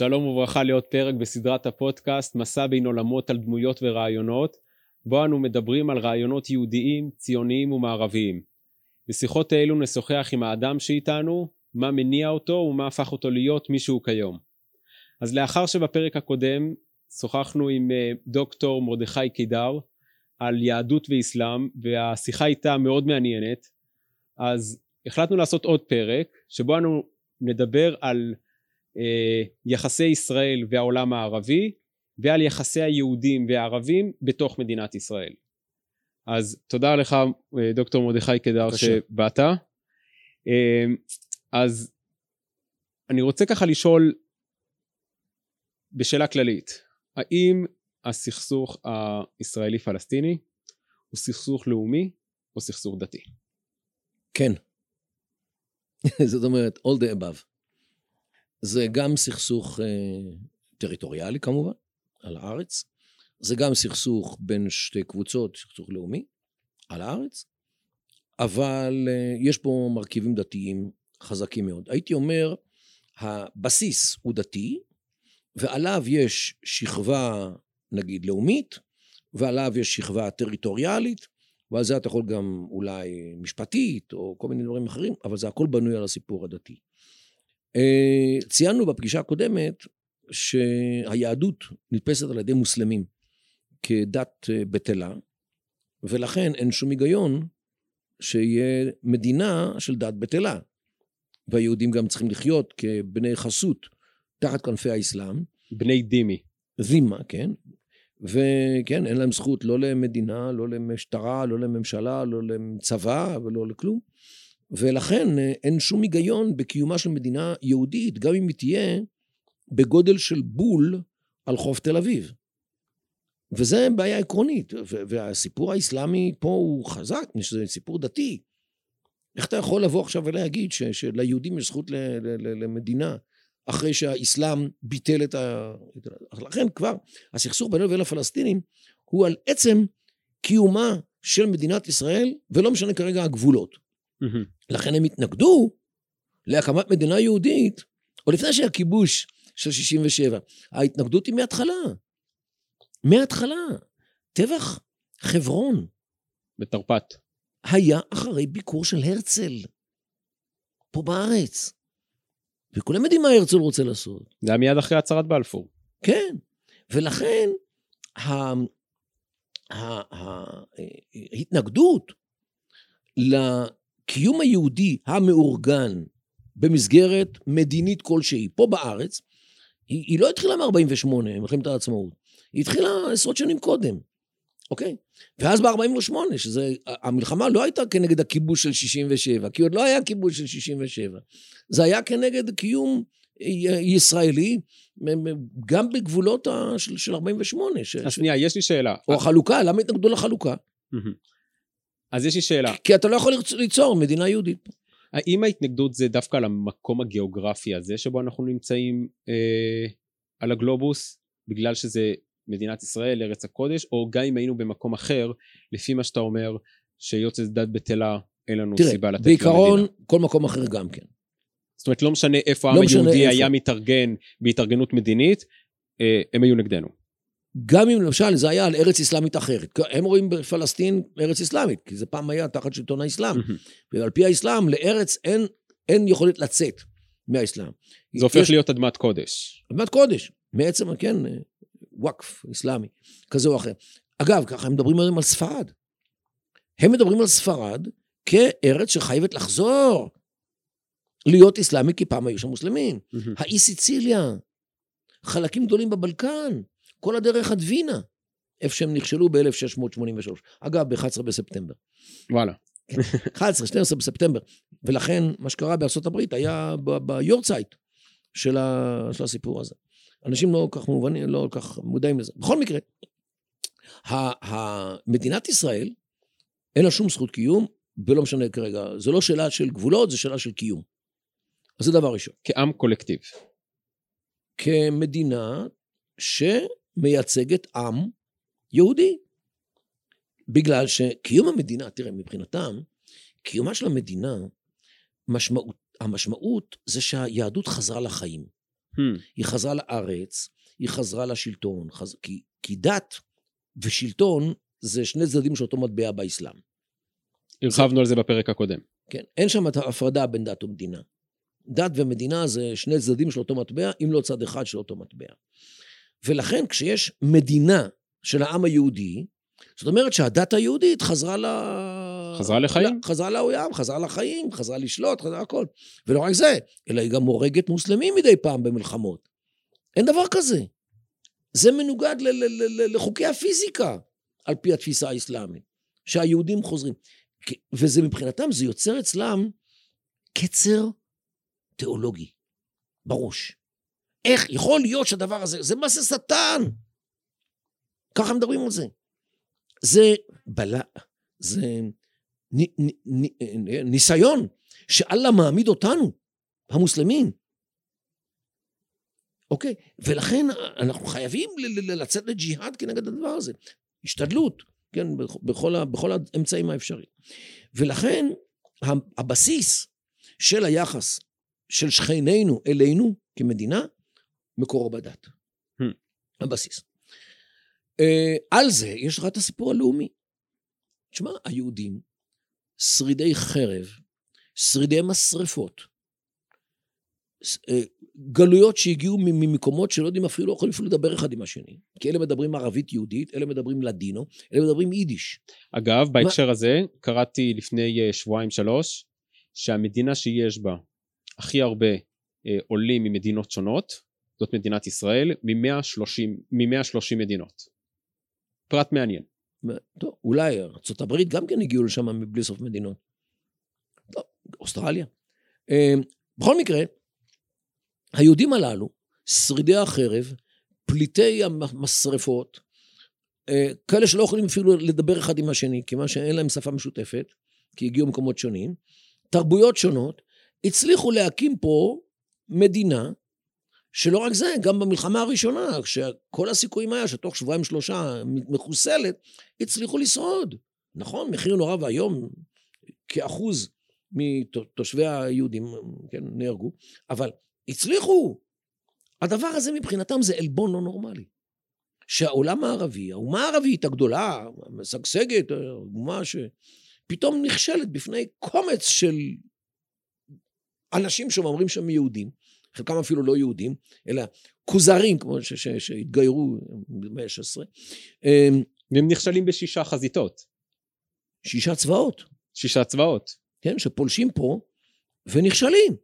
שלום וברכה לעוד פרק בסדרת הפודקאסט מסע בין עולמות על דמויות ורעיונות, בו אנו מדברים על רעיונות יהודיים, ציוניים ומערביים. בשיחות אלו נשוחח עם האדם שאיתנו, מה מניע אותו ומה הפך אותו להיות מי שהוא כיום. אז לאחר שבפרק הקודם שוחחנו עם אה, דוקטור מרדכי קידר על יהדות ואסלאם והשיחה הייתה מאוד מעניינת אז החלטנו לעשות עוד פרק שבו אנו נדבר על יחסי ישראל והעולם הערבי ועל יחסי היהודים והערבים בתוך מדינת ישראל. אז תודה לך אה, דוקטור מרדכי קדר שבאת. אה, אז אני רוצה ככה לשאול בשאלה כללית, האם הסכסוך הישראלי פלסטיני הוא סכסוך לאומי או סכסוך דתי? כן. זאת אומרת, all the above. זה גם סכסוך אה, טריטוריאלי כמובן, על הארץ, זה גם סכסוך בין שתי קבוצות, סכסוך לאומי, על הארץ, אבל אה, יש פה מרכיבים דתיים חזקים מאוד. הייתי אומר, הבסיס הוא דתי, ועליו יש שכבה, נגיד, לאומית, ועליו יש שכבה טריטוריאלית, ועל זה אתה יכול גם אולי משפטית, או כל מיני דברים אחרים, אבל זה הכל בנוי על הסיפור הדתי. אה, ציינו בפגישה הקודמת שהיהדות נתפסת על ידי מוסלמים כדת אה, בטלה, ולכן אין שום היגיון שיהיה מדינה של דת בטלה. והיהודים גם צריכים לחיות כבני חסות תחת כנפי האסלאם. בני דימי. זימה, כן. וכן, אין להם זכות לא למדינה, לא למשטרה, לא לממשלה, לא לצבא ולא לכלום. ולכן אה, אין שום היגיון בקיומה של מדינה יהודית, גם אם היא תהיה בגודל של בול על חוף תל אביב. וזה בעיה עקרונית, והסיפור האסלאמי פה הוא חזק, שזה סיפור דתי. איך אתה יכול לבוא עכשיו ולהגיד שליהודים יש זכות למדינה אחרי שהאסלאם ביטל את ה... לכן כבר הסכסוך בינינו לבין הפלסטינים הוא על עצם קיומה של מדינת ישראל, ולא משנה כרגע הגבולות. לכן הם התנגדו להקמת מדינה יהודית, עוד לפני שהיה כיבוש של 67. ההתנגדות היא מההתחלה. מההתחלה. טבח חברון. בתרפ"ט. היה אחרי ביקור של הרצל. פה בארץ. וכולם יודעים מה הרצל רוצה לעשות. זה היה מיד אחרי הצהרת בלפור. כן. ולכן ההתנגדות הקיום היהודי המאורגן במסגרת מדינית כלשהי, פה בארץ, היא, היא לא התחילה מ-48, מלחמת העצמאות, היא התחילה עשרות שנים קודם, אוקיי? ואז ב-48, שזה, המלחמה לא הייתה כנגד הכיבוש של 67, כי עוד לא היה כיבוש של 67, זה היה כנגד קיום ישראלי, גם בגבולות של, של 48. ש, אז שנייה, יש לי שאלה. או החלוקה, למה התנגדו לחלוקה? אז יש לי שאלה. כי אתה לא יכול ליצור מדינה יהודית. האם ההתנגדות זה דווקא על המקום הגיאוגרפי הזה שבו אנחנו נמצאים אה, על הגלובוס, בגלל שזה מדינת ישראל, ארץ הקודש, או גם אם היינו במקום אחר, לפי מה שאתה אומר, שזה דת בטלה, אין לנו תראה, סיבה לתת למדינה. תראה, בעיקרון, כל מקום אחר גם כן. זאת אומרת, לא משנה איפה העם לא היהודי היה מתארגן בהתארגנות מדינית, אה, הם היו נגדנו. גם אם למשל זה היה על ארץ אסלאמית אחרת. הם רואים בפלסטין ארץ אסלאמית, כי זה פעם היה תחת שלטון האסלאם. ועל פי האסלאם, לארץ אין, אין יכולת לצאת מהאסלאם. זה הופך יש... להיות אדמת קודש. אדמת קודש, מעצם, כן, וואקף אסלאמי, כזה או אחר. אגב, ככה הם מדברים היום על ספרד. הם מדברים על ספרד כארץ שחייבת לחזור להיות אסלאמי, כי פעם היו שם מוסלמים. האי סיציליה, חלקים גדולים בבלקן, כל הדרך עד וינה, איפה שהם נכשלו ב-1683. אגב, ב-11 בספטמבר. וואלה. 11, 12 בספטמבר. ולכן, מה שקרה בארצות הברית היה ביורצייט של, ה... של הסיפור הזה. אנשים לא כל כך מובנים, לא כל כך מודעים לזה. בכל מקרה, מדינת ישראל, אין לה שום זכות קיום, ולא משנה כרגע, זו לא שאלה של גבולות, זו שאלה של קיום. אז זה דבר ראשון. כעם קולקטיב. כמדינה ש... מייצגת עם יהודי. בגלל שקיום המדינה, תראה, מבחינתם, קיומה של המדינה, משמעות, המשמעות זה שהיהדות חזרה לחיים. Hmm. היא חזרה לארץ, היא חזרה לשלטון, חז... כי, כי דת ושלטון זה שני צדדים של אותו מטבע באסלאם. הרחבנו על זה בפרק הקודם. כן, אין שם את ההפרדה בין דת ומדינה. דת ומדינה זה שני צדדים של אותו מטבע, אם לא צד אחד של אותו מטבע. ולכן כשיש מדינה של העם היהודי, זאת אומרת שהדת היהודית חזרה ל... חזרה לחיים. חזרה לעולם, חזרה לחיים, חזרה לשלוט, חזרה הכל. ולא רק זה, אלא היא גם הורגת מוסלמים מדי פעם במלחמות. אין דבר כזה. זה מנוגד ל- ל- ל- לחוקי הפיזיקה, על פי התפיסה האסלאמית, שהיהודים חוזרים. וזה מבחינתם, זה יוצר אצלם קצר תיאולוגי בראש. איך יכול להיות שהדבר הזה, זה מעשה שטן. ככה מדברים על זה. זה בלה, זה נ, נ, נ, ניסיון שאללה מעמיד אותנו, המוסלמים. אוקיי? ולכן אנחנו חייבים לצאת לג'יהאד כנגד הדבר הזה. השתדלות, כן? בכ- בכל, ה- בכל האמצעים האפשריים. ולכן הבסיס של היחס של שכנינו אלינו כמדינה, מקורו בדת. Hmm. הבסיס. אה, על זה יש לך את הסיפור הלאומי. תשמע, היהודים, שרידי חרב, שרידי משרפות, ס- אה, גלויות שהגיעו ממקומות שלא יודעים אפילו, לא יכולים אפילו לדבר אחד עם השני. כי אלה מדברים ערבית יהודית, אלה מדברים לדינו, אלה מדברים יידיש. אגב, בהקשר הזה, קראתי לפני אה, שבועיים שלוש, שהמדינה שיש בה הכי הרבה עולים ממדינות שונות, זאת מדינת ישראל, מ-130 מ-130 מדינות. פרט מעניין. טוב, אולי ארה"ב גם כן הגיעו לשם מבלי סוף מדינות. טוב, אוסטרליה. אה, בכל מקרה, היהודים הללו, שרידי החרב, פליטי המשרפות, אה, כאלה שלא יכולים אפילו לדבר אחד עם השני, כיוון שאין להם שפה משותפת, כי הגיעו ממקומות שונים, תרבויות שונות, הצליחו להקים פה מדינה שלא רק זה, גם במלחמה הראשונה, כשכל הסיכויים היה שתוך שבועיים שלושה מחוסלת, הצליחו לשרוד. נכון, מחיר נורא ואיום, כאחוז מתושבי היהודים, כן, נהרגו, אבל הצליחו. הדבר הזה מבחינתם זה עלבון לא נורמלי. שהעולם הערבי, האומה הערבית הגדולה, המשגשגת, אומה שפתאום נכשלת בפני קומץ של אנשים שאומרים שהם יהודים, חלקם אפילו לא יהודים, אלא כוזרים, כמו ש- ש- שהתגיירו במאה ה-16, והם נכשלים בשישה חזיתות, שישה צבאות, שישה צבאות. כן, שפולשים פה ונכשלים.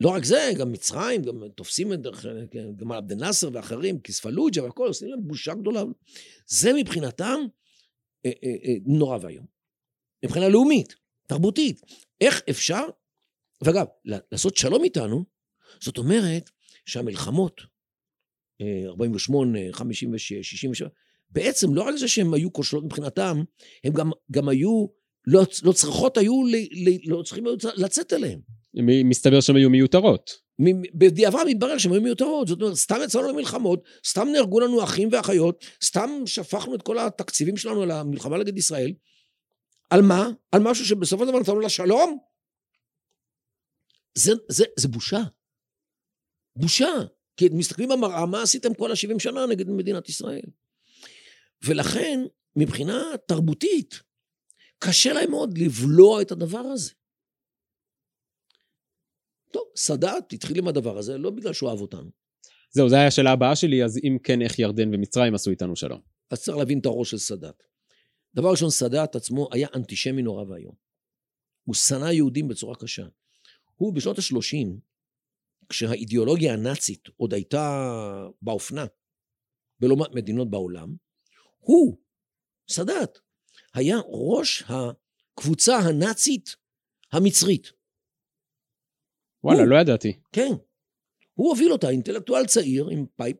לא רק זה, גם מצרים, גם תופסים את דרך, כן, גם עבד אל-נאצר ואחרים, כספלוג'ה והכל, עושים להם בושה גדולה. זה מבחינתם אה, אה, אה, נורא ואיום. מבחינה לאומית, תרבותית. איך אפשר, ואגב, לעשות שלום איתנו, זאת אומרת שהמלחמות, אה, 48, 56, 67, בעצם לא רק זה שהן היו כושלות מבחינתם, הן גם, גם היו, לא, לא צריכות היו, ל, ל, לא צריכים היו לצאת אליהן. מסתבר שהן היו מיותרות. בדיעבד מתברר שהן היו מיותרות, זאת אומרת, סתם יצאנו למלחמות, סתם נהרגו לנו אחים ואחיות, סתם שפכנו את כל התקציבים שלנו על המלחמה נגד ישראל. על מה? על משהו שבסופו של דבר נתנו לשלום? זה, זה, זה בושה. בושה. כי מסתכלים במראה, מה עשיתם כל ה-70 שנה נגד מדינת ישראל? ולכן, מבחינה תרבותית, קשה להם מאוד לבלוע את הדבר הזה. טוב, סאדאת התחיל עם הדבר הזה, לא בגלל שהוא אהב אותנו. זהו, זו הייתה השאלה הבאה שלי, אז אם כן, איך ירדן ומצרים עשו איתנו שלום? אז צריך להבין את הראש של סאדאת. דבר ראשון, סאדאת עצמו היה אנטישמי נורא ואיום. הוא שנא יהודים בצורה קשה. הוא בשנות ה-30, כשהאידיאולוגיה הנאצית עוד הייתה באופנה בלא מעט מדינות בעולם, הוא, סאדאת, היה ראש הקבוצה הנאצית המצרית. וואלה, הוא- לא ידעתי. כן. הוא הוביל אותה, אינטלקטואל צעיר עם pipe.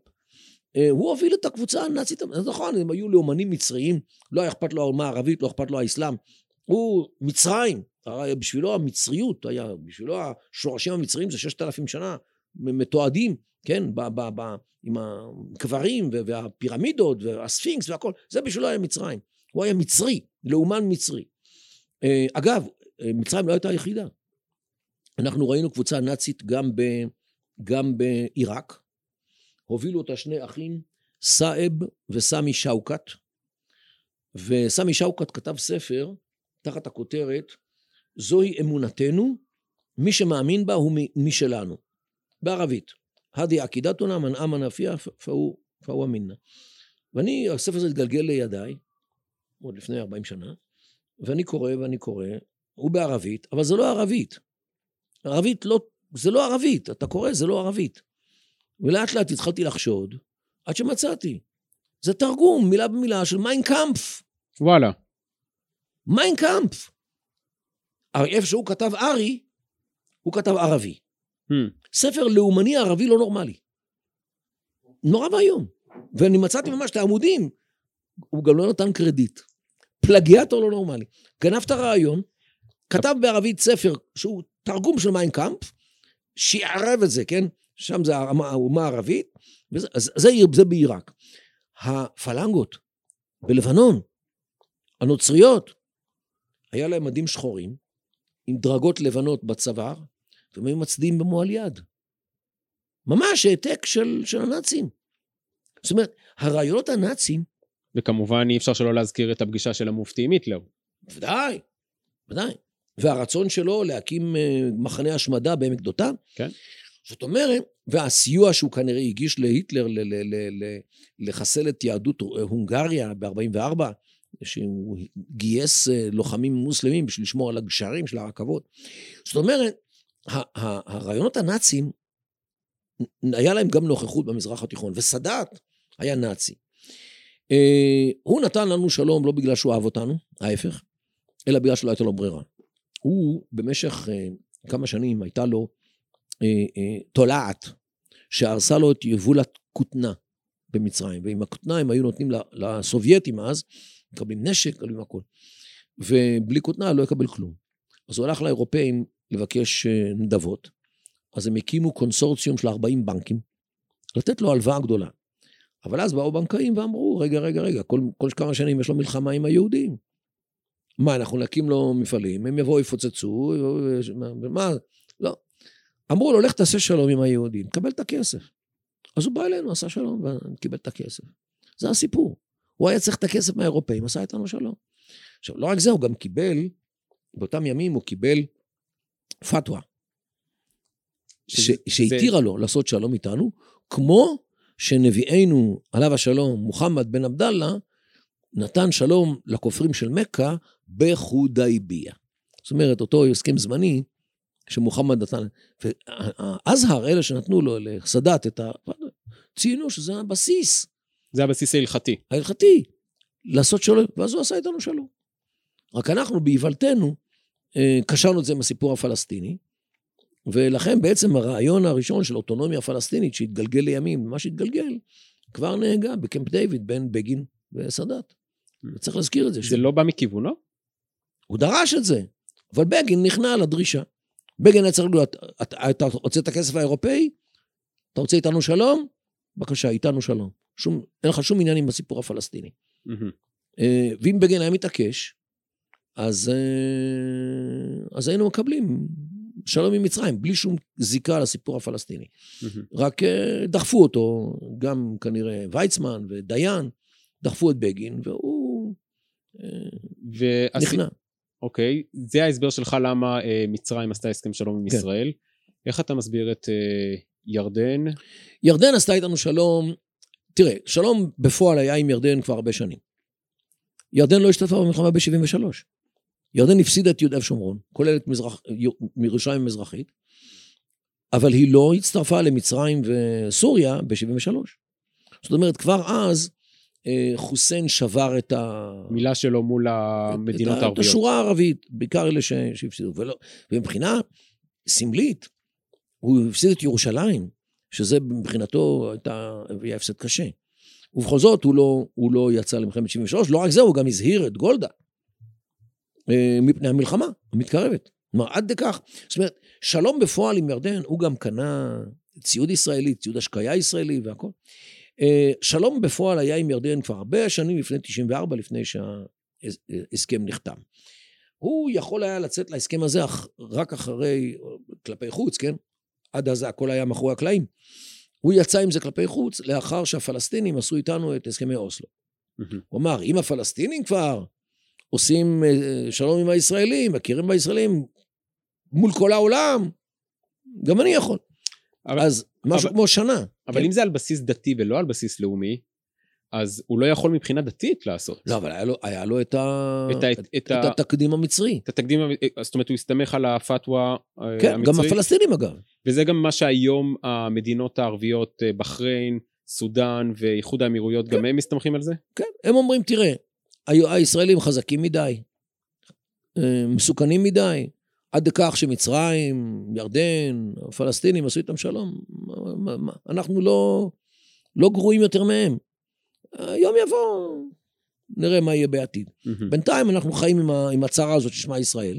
אה, הוא הוביל את הקבוצה הנאצית, אז נכון, הם היו לאומנים מצריים, לא היה אכפת לו האומה הערבית, לא אכפת לו האסלאם. הוא מצרים, הרי בשבילו המצריות היה, בשבילו השורשים המצריים זה ששת אלפים שנה, מתועדים, כן, ב, ב, ב, עם הקברים והפירמידות והספינקס והכל, זה בשבילו היה מצרים. הוא היה מצרי, לאומן מצרי. אה, אגב, אה, מצרים לא הייתה היחידה. אנחנו ראינו קבוצה נאצית גם גם בעיראק. הובילו אותה שני אחים, סאב וסמי שאוקת. וסמי שאוקת כתב ספר תחת הכותרת זוהי אמונתנו, מי שמאמין בה הוא משלנו. בערבית. הדי עקידתונה מן אמן אפיה פהו אמינה. ואני, הספר הזה התגלגל לידיי, עוד לפני 40 שנה, ואני קורא ואני קורא, הוא בערבית, אבל זה לא ערבית. ערבית לא, זה לא ערבית, אתה קורא, זה לא ערבית. ולאט לאט התחלתי לחשוד, עד שמצאתי. זה תרגום, מילה במילה, של מיינקאמפף. וואלה. מיינקאמפף. איפה שהוא כתב ארי, הוא כתב ערבי. הממ. ספר לאומני ערבי לא נורמלי. נורא ואיום. ואני מצאתי ממש את העמודים, הוא גם לא נתן קרדיט. פלגיאטור לא נורמלי. גנב את הרעיון, כתב בערבית ספר שהוא תרגום של מיינקאמפף, שיערב את זה, כן? שם זה האומה הערבית, וזה, זה, זה, זה בעיראק. הפלנגות בלבנון, הנוצריות, היה להם מדים שחורים, עם דרגות לבנות בצוואר, והם היו מצדיעים במועל יד. ממש העתק של, של הנאצים. זאת אומרת, הרעיונות הנאצים... וכמובן אי אפשר שלא להזכיר את הפגישה של המופתי עם היטלר. ודאי, ודאי. והרצון שלו להקים אה, מחנה השמדה בעמק דותן. כן. זאת אומרת, והסיוע שהוא כנראה הגיש להיטלר לחסל את יהדות הונגריה ב-44, שהוא גייס אה, לוחמים מוסלמים בשביל לשמור על הגשרים של הרכבות. זאת אומרת, הרעיונות הנאצים, היה להם גם נוכחות במזרח התיכון, וסאדאת היה נאצי. אה, הוא נתן לנו שלום לא בגלל שהוא אהב אותנו, ההפך, אלא בגלל שלא הייתה לו ברירה. הוא במשך אה, כמה שנים הייתה לו תולעת שהרסה לו את יבולת כותנה במצרים, ועם הכותנה הם היו נותנים לסובייטים אז, מקבלים נשק, מקבלים הכול. ובלי כותנה לא יקבל כלום. אז הוא הלך לאירופאים לבקש אה, נדבות, אז הם הקימו קונסורציום של 40 בנקים, לתת לו הלוואה גדולה. אבל אז באו בנקאים ואמרו, רגע, רגע, רגע, כל, כל כמה שנים יש לו מלחמה עם היהודים. מה, אנחנו נקים לו מפעלים, הם יבואו, יפוצצו, מה, לא. אמרו לו, לך תעשה שלום עם היהודים, קבל את הכסף. אז הוא בא אלינו, עשה שלום וקיבל את הכסף. זה הסיפור. הוא היה צריך את הכסף מהאירופאים, עשה איתנו שלום. עכשיו, לא רק זה, הוא גם קיבל, באותם ימים הוא קיבל פתווה, שהתירה לו לעשות שלום איתנו, כמו שנביאנו, עליו השלום, מוחמד בן עבדאללה, נתן שלום לכופרים של מכה בחודייביה. זאת אומרת, אותו הסכם זמני שמוחמד נתן, והאזהר, אלה שנתנו לו, לסאדאת, את ה... ציינו שזה הבסיס. זה הבסיס ההלכתי. ההלכתי, לעשות שלום, ואז הוא עשה איתנו שלום. רק אנחנו, באיוולתנו, אה, קשרנו את זה עם הסיפור הפלסטיני, ולכן בעצם הרעיון הראשון של אוטונומיה פלסטינית שהתגלגל לימים, מה שהתגלגל, כבר נהגה בקמפ דיוויד בין בגין וסאדאת. וצריך להזכיר את זה. זה ש... לא בא מכיוונו? הוא דרש את זה, אבל בגין נכנע לדרישה. בגין היה צריך להיות, אתה רוצה את הכסף האירופאי? אתה רוצה איתנו שלום? בבקשה, איתנו שלום. שום, אין לך שום עניין עם הסיפור הפלסטיני. Mm-hmm. ואם בגין היה מתעקש, אז, אה, אז היינו מקבלים שלום עם מצרים, בלי שום זיקה לסיפור הפלסטיני. Mm-hmm. רק אה, דחפו אותו, גם כנראה ויצמן ודיין, דחפו את בגין, והוא והס... נכנע. אוקיי, זה ההסבר שלך למה אה, מצרים עשתה הסכם שלום עם כן. ישראל. איך אתה מסביר את אה, ירדן? ירדן עשתה איתנו שלום, תראה, שלום בפועל היה עם ירדן כבר הרבה שנים. ירדן לא השתתפה במלחמה ב-73. ירדן הפסידה את יהודה ושומרון, כולל את מזרח, ירושלים המזרחית, אבל היא לא הצטרפה למצרים וסוריה ב-73. זאת אומרת, כבר אז אה, חוסיין שבר את ה... מילה שלו מול המדינות הערביות. את השורה הערבית, בעיקר אלה שהפסידו. ולא, ומבחינה סמלית, הוא הפסיד את ירושלים, שזה מבחינתו הייתה, היה הפסד קשה. ובכל זאת, הוא לא, הוא לא יצא למלחמת 73, לא רק זה, הוא גם הזהיר את גולדה אה, מפני המלחמה המתקרבת. כלומר, עד לכך, זאת אומרת, שלום בפועל עם ירדן, הוא גם קנה ציוד ישראלי, ציוד השקיה ישראלי והכל. אה, שלום בפועל היה עם ירדן כבר הרבה שנים לפני 94, לפני שההסכם נחתם. הוא יכול היה לצאת להסכם הזה רק אחרי, כלפי חוץ, כן? עד אז הכל היה מאחורי הקלעים. הוא יצא עם זה כלפי חוץ, לאחר שהפלסטינים עשו איתנו את הסכמי אוסלו. מהמם. הוא אמר, אם הפלסטינים כבר עושים אה, שלום עם הישראלים, מכירים בישראלים מול כל העולם, גם אני יכול. אבל- אז משהו אבל- כמו שנה. אבל כן. אם זה על בסיס דתי ולא על בסיס לאומי, אז הוא לא יכול מבחינה דתית לעשות. לא, אבל היה לו, היה לו את, ה... את ה- את, את את התקדים המצרי. את התקדים, אה, זאת אומרת, הוא הסתמך על הפתווה אה, כן, גם המצרית, הפלסטינים אגב. וזה גם מה שהיום המדינות הערביות, אה, בחריין, סודאן ואיחוד האמירויות, גם הם מסתמכים על זה? כן, הם אומרים, תראה, הישראלים חזקים מדי, מסוכנים מדי, עד לכך שמצרים, ירדן, הפלסטינים עשו איתם שלום. אנחנו לא, לא גרועים יותר מהם. היום יבוא, נראה מה יהיה בעתיד. מהמם. בינתיים אנחנו חיים עם, ה, עם הצרה הזאת ששמה ישראל,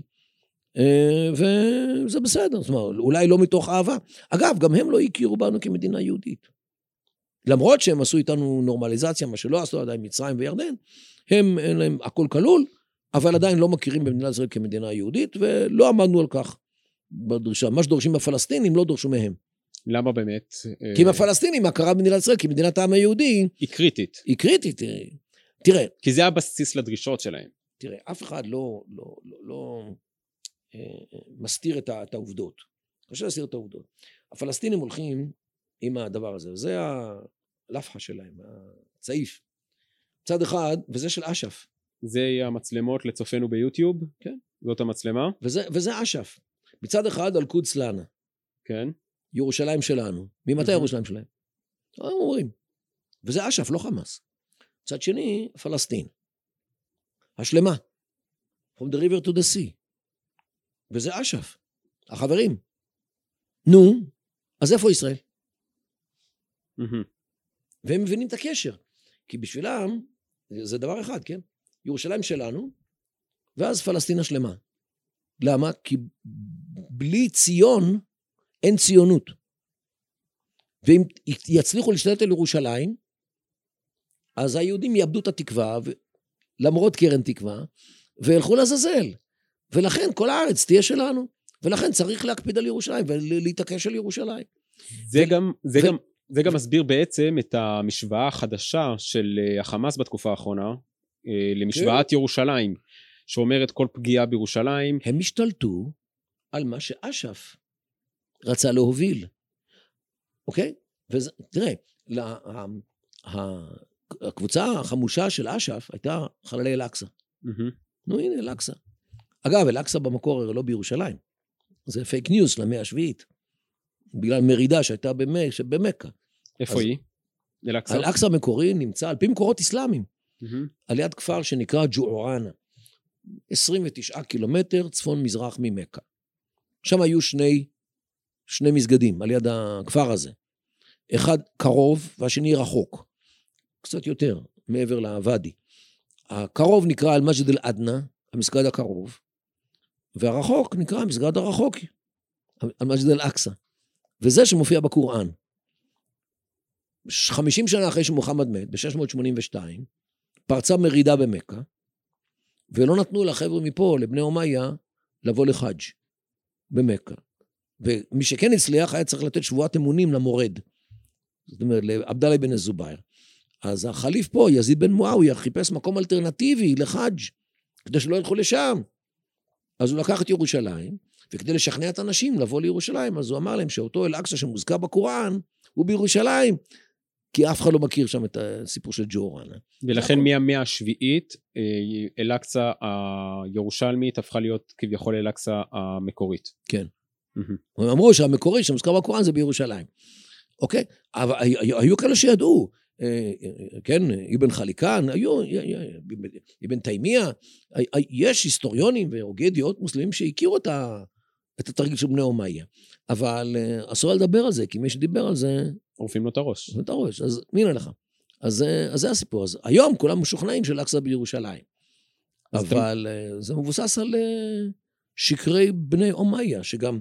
אה, וזה בסדר, זאת אומרת, אולי לא מתוך אהבה. אגב, גם הם לא הכירו בנו כמדינה יהודית. למרות שהם עשו איתנו נורמליזציה, מה שלא עשו עדיין מצרים וירדן, הם, אין להם הכל כלול, אבל עדיין לא מכירים במדינת ישראל כמדינה יהודית, ולא עמדנו על כך בדרישה. מה שדורשים הפלסטינים, לא דורשו מהם. למה באמת? אה, כי עם הפלסטינים, הכרה במדינת ישראל כמדינת העם היהודי, היא קריטית, היא קריטית. תראה, כי זה הבסיס לדרישות שלהם. תראה, אף אחד לא, לא, לא, לא אה, מסתיר את, ה, את העובדות. קשה להסתיר את העובדות. הפלסטינים הולכים עם הדבר הזה, וזה הלפחה שלהם, הצעיף. צד אחד, וזה של אש"ף, זה המצלמות לצופינו ביוטיוב? כן. זאת המצלמה? וזה, וזה אש"ף. מצד אחד, אל-קודס לאנה, כן. ירושלים שלנו. ממתי Mhm. ירושלים שלהם? הם אומרים. וזה אש"ף, לא חמאס. מצד שני, פלסטין. השלמה. From the river to the sea. וזה אש"ף. החברים. נו, אז איפה ישראל? מהמם. והם מבינים את הקשר. כי בשבילם, זה דבר אחד, כן? ירושלים שלנו, ואז פלסטין השלמה. למה? כי בלי ציון, אין ציונות. ואם יצליחו להשתלט על ירושלים, אז היהודים יאבדו את התקווה, ו... למרות קרן תקווה, וילכו לעזאזל. ולכן כל הארץ תהיה שלנו. ולכן צריך להקפיד על ירושלים ולהתעקש על ירושלים. זה גם, זה ו- גם, זה גם מסביר בעצם את המשוואה החדשה של אה, החמאס בתקופה האחרונה, אה, למשוואת ירושלים, שאומרת כל פגיעה בירושלים, הם השתלטו על מה שאש"ף רצה להוביל, אוקיי? וזה, תראה, לה, ה, ה, הקבוצה החמושה של אש"ף הייתה חללי אל-אקצא. מהמם. נו, הנה אל-אקצא. אגב, אל-אקצא במקור הרי לא בירושלים. זה פייק ניוז של המאה השביעית. בגלל מרידה שהייתה במק, במכה. איפה אז- היא? אל-אקצא? אל-אקצא המקורי נמצא, על פי מקורות אסלאמיים, מהמם. על יד כפר שנקרא ג'ועראנה. 29 קילומטר צפון-מזרח ממכה. שם היו שני, שני מסגדים על יד הכפר הזה. אחד קרוב והשני רחוק. קצת יותר, מעבר לוואדי. הקרוב נקרא אל-מג'ד אל-אדנה, המסגד הקרוב, והרחוק נקרא המסגד הרחוק, אל-מג'ד אל-אקצא. וזה שמופיע בקוראן. 50 שנה אחרי שמוחמד מת, ב-682, פרצה מרידה במכה, ולא נתנו לחבר'ה מפה, לבני אומיה, לבוא לחאג' במכה. ומי שכן הצליח היה צריך לתת שבועת אמונים למורד. זאת אומרת, לעבדאללה בן א-זובייר. אז החליף פה, יזיד בן מועאוויה, חיפש מקום אלטרנטיבי לחאג' כדי שלא ילכו לשם. אז הוא לקח את ירושלים, וכדי לשכנע את האנשים לבוא לירושלים, אז הוא אמר להם שאותו אל-אקצא שמוזכר בקוראן, הוא בירושלים, כי אף אחד לא מכיר שם את הסיפור של ג'ורנה. ולכן. מהמאה השביעית, אה, אל-אקצא הירושלמית הפכה להיות כביכול אל-אקצא המקורית. כן. מהמם. הם אמרו שהמקורי שמוזכר בקוראן זה בירושלים. אוקיי? אבל היו, היו כאלה שידעו, אה, אה, כן, אבן חליקן, היו, אבן תימיה, יש היסטוריונים והוגי ידיעות מוסלמים שהכירו את, ה, את התרגיל של בני אומיה. אבל אה, אסור לדבר על זה, כי מי שדיבר על זה, עורפים לו את הראש. אתה רואה, אז הנה לך. אז, אז זה הסיפור. אז היום כולם משוכנעים של אקצא בירושלים. אתם- אבל אה, זה מבוסס על שקרי בני אומיה, שגם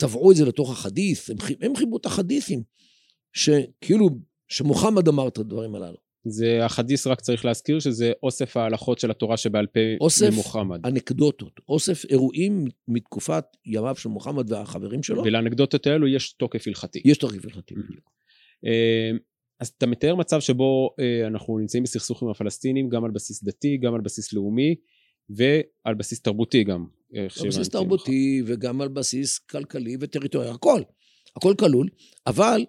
טבעו את זה לתוך החדית', הם, הם חיברו את החדית'ים, שכאילו, שמוחמד אמר את הדברים הללו. זה החדיס רק צריך להזכיר שזה אוסף ההלכות של התורה שבעל פה אוסף ממוחמד. אנקדוטות, אוסף אירועים מתקופת ימיו של מוחמד והחברים שלו. ולאנקדוטות האלו יש תוקף הלכתי. יש תוקף הלכתי. אה, אז אתה מתאר מצב שבו אה, אנחנו נמצאים בסכסוך עם הפלסטינים גם על בסיס דתי, גם על בסיס לאומי ועל בסיס תרבותי גם. איך על בסיס שהבנתי תרבותי וגם על בסיס כלכלי וטריטוריה, הכל. הכל כלול, אבל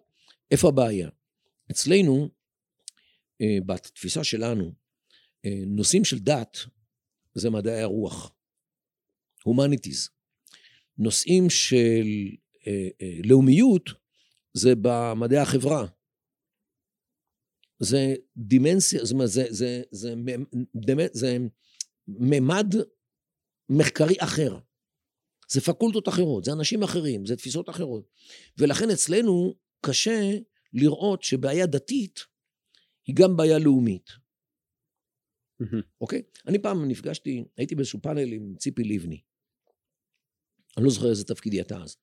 איפה הבעיה? אצלנו, אה, בתפיסה שלנו, אה, נושאים של דת זה מדעי הרוח, הומניטיז. נושאים של אה, אה, לאומיות זה במדעי החברה. זה דימנסיה, זאת אומרת, זה, זה, זה, מ- דמ- זה ממד מחקרי אחר. זה פקולטות אחרות, זה אנשים אחרים, זה תפיסות אחרות. ולכן אצלנו קשה לראות שבעיה דתית היא גם בעיה לאומית, מהמם. אוקיי? אני פעם נפגשתי, הייתי באיזשהו פאנל עם ציפי לבני. אני לא זוכר איזה תפקיד היא הייתה אז.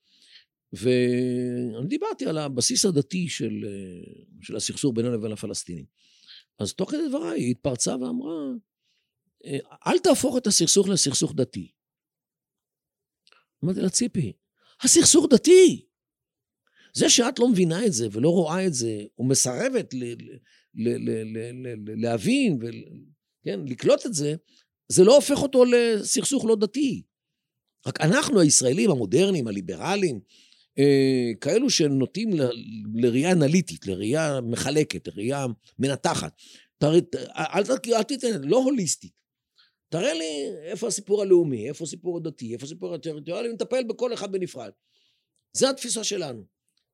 ואני דיברתי על הבסיס הדתי של, אה, של הסכסוך בינינו לבין הפלסטינים. אז תוך כדי דבריי היא התפרצה ואמרה, אל תהפוך את הסכסוך לסכסוך דתי. אמרתי לה, ציפי, הסכסוך דתי. זה שאת לא מבינה את זה ולא רואה את זה, ומסרבת ל- ל- ל- להבין וכן, לקלוט את זה, זה לא הופך אותו לסכסוך לא דתי. רק אנחנו הישראלים המודרניים, הליברליים, אה, כאלו שנוטים ל- לראייה אנליטית, לראייה מחלקת, לראייה מנתחת. תראה, אל, ת- אל תיתן, לא הוליסטית. תראה לי איפה הסיפור הלאומי, איפה הסיפור הדתי, איפה הסיפור הטריטוריאלי, נטפל בכל אחד בנפרד. זו התפיסה שלנו.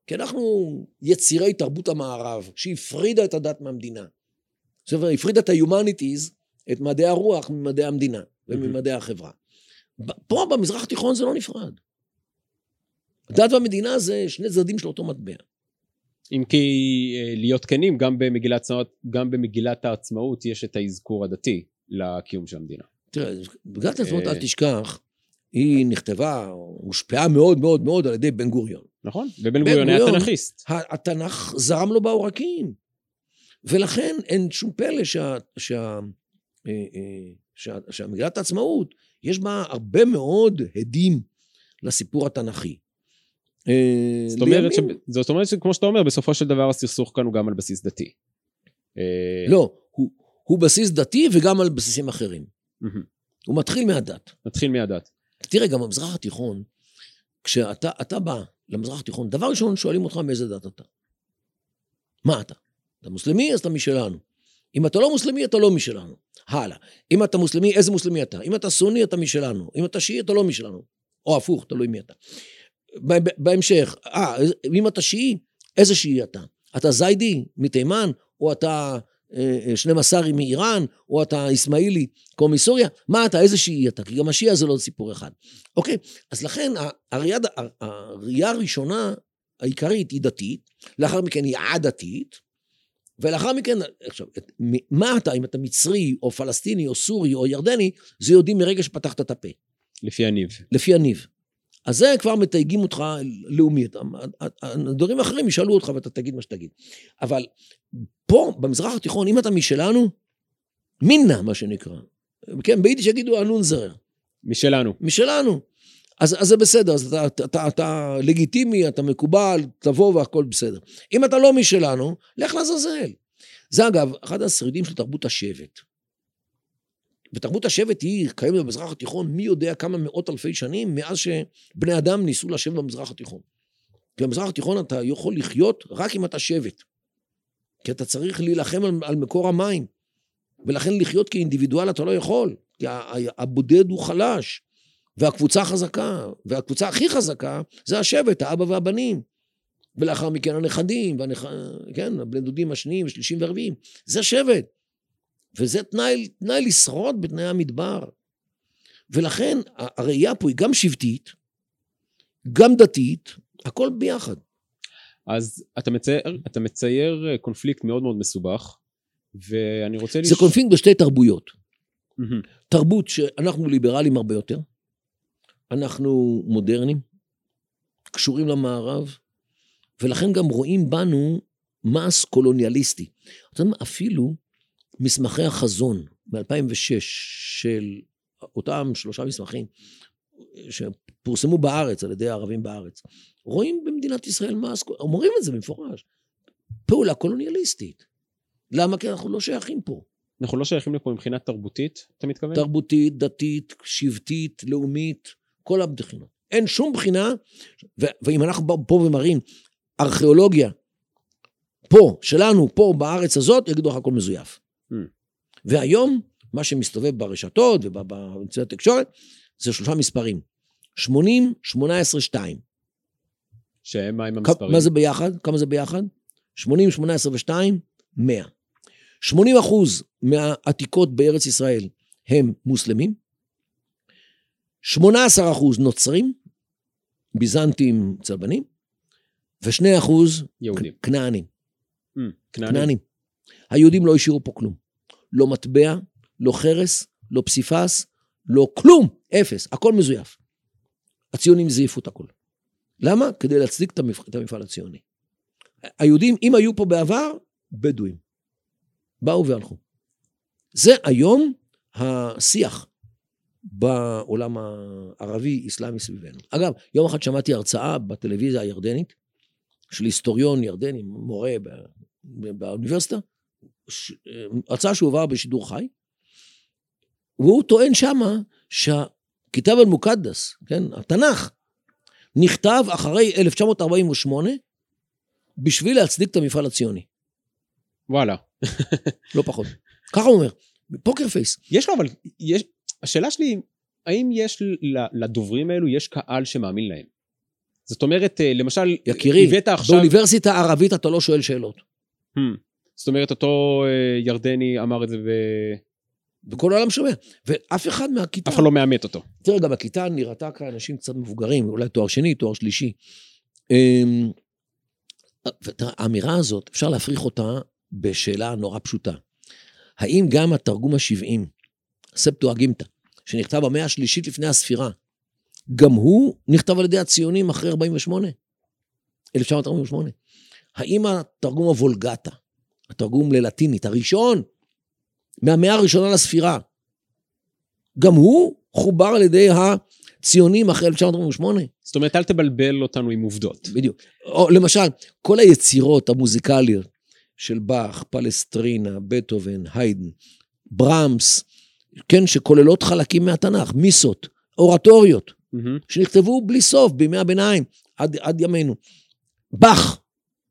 כי אנחנו יצירי תרבות המערב, שהפרידה את הדת מהמדינה. זאת אומרת, הפרידה את ה-humanities, את מדעי הרוח, ממדעי המדינה וממדעי החברה. פה במזרח התיכון זה לא נפרד. הדת והמדינה זה שני צדדים של אותו מטבע. אם כי אה, להיות כנים, גם במגילת, גם במגילת העצמאות יש את האזכור הדתי לקיום של המדינה. תראה, מגילת העצמאות, אה. אל תשכח, היא נכתבה, הושפעה מאוד מאוד מאוד על ידי בן גוריון. נכון? ובן גוריון היה תנכיסט. התנ"ך זרם לו בעורקים. ולכן אין שום פלא שה, שה, אה, אה, שה, שהמגילת העצמאות, יש בה הרבה מאוד הדים לסיפור התנ"כי. זאת אומרת, ש... זאת אומרת שכמו שאתה אומר, בסופו של דבר הסכסוך כאן הוא גם על בסיס דתי. לא, הוא, הוא בסיס דתי וגם על בסיסים אחרים. הוא מתחיל מהדת. נתחיל מהדת. תראה, גם במזרח התיכון, כשאתה אתה בא למזרח התיכון, דבר ראשון שואלים אותך מאיזה דת אתה. מה אתה? אתה מוסלמי, אז אתה משלנו. אם אתה לא מוסלמי, אתה לא משלנו. הלאה. אם אתה מוסלמי, איזה מוסלמי אתה? אם אתה סוני, אתה משלנו. אם אתה שיעי, אתה לא משלנו. או הפוך, תלוי מי אתה. בהמשך, אה, אם אתה שיעי, איזה שיעי אתה? אתה זיידי מתימן, או אתה 12 מאיראן, או אתה אסמאעילי כמו מסוריה? מה אתה, איזה שיעי אתה? כי גם השיעה זה לא סיפור אחד. אוקיי, אז לכן הראייה, הראייה הראשונה, העיקרית, היא דתית, לאחר מכן היא עדתית, ולאחר מכן, עכשיו, את- מה אתה, אם אתה מצרי, או פלסטיני, או סורי, או ירדני, זה יודעים מרגע שפתחת את הפה, לפי הניב. לפי הניב. אז זה כבר מתייגים אותך לאומית. הדברים האחרים ישאלו אותך ואתה תגיד מה שתגיד. אבל פה, במזרח התיכון, אם אתה משלנו, מינה, מה שנקרא. כן, ביידיש יגידו אנונזרר. משלנו. משלנו. אז, אז זה בסדר, אז אתה, אתה, אתה, אתה לגיטימי, אתה מקובל, תבוא והכל בסדר. אם אתה לא משלנו, לך לעזאזל. זה אגב, אחד השרידים של תרבות השבט. ותרבות השבט היא קיימת במזרח התיכון מי יודע כמה מאות אלפי שנים מאז שבני אדם ניסו לשבת במזרח התיכון. כי במזרח התיכון אתה יכול לחיות רק אם אתה שבט. כי אתה צריך להילחם על, על מקור המים. ולכן לחיות כאינדיבידואל אתה לא יכול. כי הבודד הוא חלש. והקבוצה חזקה, והקבוצה הכי חזקה זה השבט, האבא והבנים. ולאחר מכן הנכדים, והנכ... כן, הבני דודים השניים, השלישים והרביעים. זה שבט. וזה תנאי, תנאי לשרוד בתנאי המדבר. ולכן הראייה פה היא גם שבטית, גם דתית, הכל ביחד. אז אתה מצייר, אתה מצייר אה, קונפליקט מאוד מאוד מסובך, ואני רוצה... זה קונפליקט בשתי תרבויות. מהמם. תרבות שאנחנו ליברלים הרבה יותר, אנחנו מודרניים, קשורים למערב, ולכן גם רואים בנו מס קולוניאליסטי. אתה יודע מה, אפילו מסמכי החזון מ-2006 של אותם שלושה מסמכים שפורסמו בארץ על ידי הערבים בארץ, רואים במדינת ישראל מה, אומרים את זה במפורש, פעולה קולוניאליסטית. למה? כי אנחנו לא שייכים פה. אנחנו לא שייכים לפה מבחינה תרבותית, אתה מתכוון? תרבותית, דתית, שבטית, לאומית, כל הבחינות. אין שום בחינה, ו- ואם אנחנו פה ומראים ארכיאולוגיה, פה, שלנו, פה בארץ הזאת, יגידו לך הכל מזויף. והיום, מה שמסתובב ברשתות ובאמצעי התקשורת, זה שלושה מספרים. 80, 18, 2. שהם מה עם המספרים? מה זה ביחד? כמה זה ביחד? 80, 18 ו-2, 100. 80 אחוז מהעתיקות בארץ ישראל הם מוסלמים, 18 אחוז נוצרים, ביזנטים צלבנים, ו-2 אחוז יהודים. כנענים. Mm, כנענים. כנענים. היהודים לא השאירו פה כלום. לא מטבע, לא חרס, לא פסיפס, לא כלום, אפס, הכל מזויף. הציונים זייפו את הכל. למה? כדי להצדיק את המפעל הציוני. היהודים, אם היו פה בעבר, בדואים. באו והלכו. זה היום השיח בעולם הערבי-אסלאמי סביבנו. אגב, יום אחד שמעתי הרצאה בטלוויזיה הירדנית של היסטוריון ירדני, מורה באוניברסיטה, הרצאה שהובאה בשידור חי, והוא טוען שמה שהכיתב אל-מוקדס, כן, התנ"ך, נכתב אחרי 1948 בשביל להצדיק את המפעל הציוני. וואלה. לא פחות. ככה הוא אומר, פוקר פייס. יש לו אבל, יש, השאלה שלי, האם יש לדוברים האלו, יש קהל שמאמין להם? זאת אומרת, אה, למשל, יקירי, עכשיו... באוניברסיטה הערבית אתה לא שואל שאלות. Hmm. זאת אומרת, אותו אה, ירדני אמר את זה ב... וכל העולם שומע, ואף אחד מהכיתה... אף אחד לא מאמת אותו. תראה, גם הכיתה נראתה כאנשים קצת מבוגרים, אולי תואר שני, תואר שלישי. אמ, האמירה הזאת, אפשר להפריך אותה בשאלה נורא פשוטה. האם גם התרגום ה-70, ספטואגימטה, שנכתב במאה השלישית לפני הספירה, גם הוא נכתב על ידי הציונים אחרי 48? 1948. האם התרגום הוולגטה, התרגום ללטינית, הראשון, מהמאה הראשונה לספירה, גם הוא חובר על ידי הציונים אחרי 1948? זאת אומרת, אל תבלבל אותנו עם עובדות. בדיוק. או למשל, כל היצירות המוזיקליות של באך, פלסטרינה, בטהובן, היידן, ברמס, כן, שכוללות חלקים מהתנ"ך, מיסות, אורטוריות, mm-hmm. שנכתבו בלי סוף בימי הביניים, עד, עד ימינו. באך,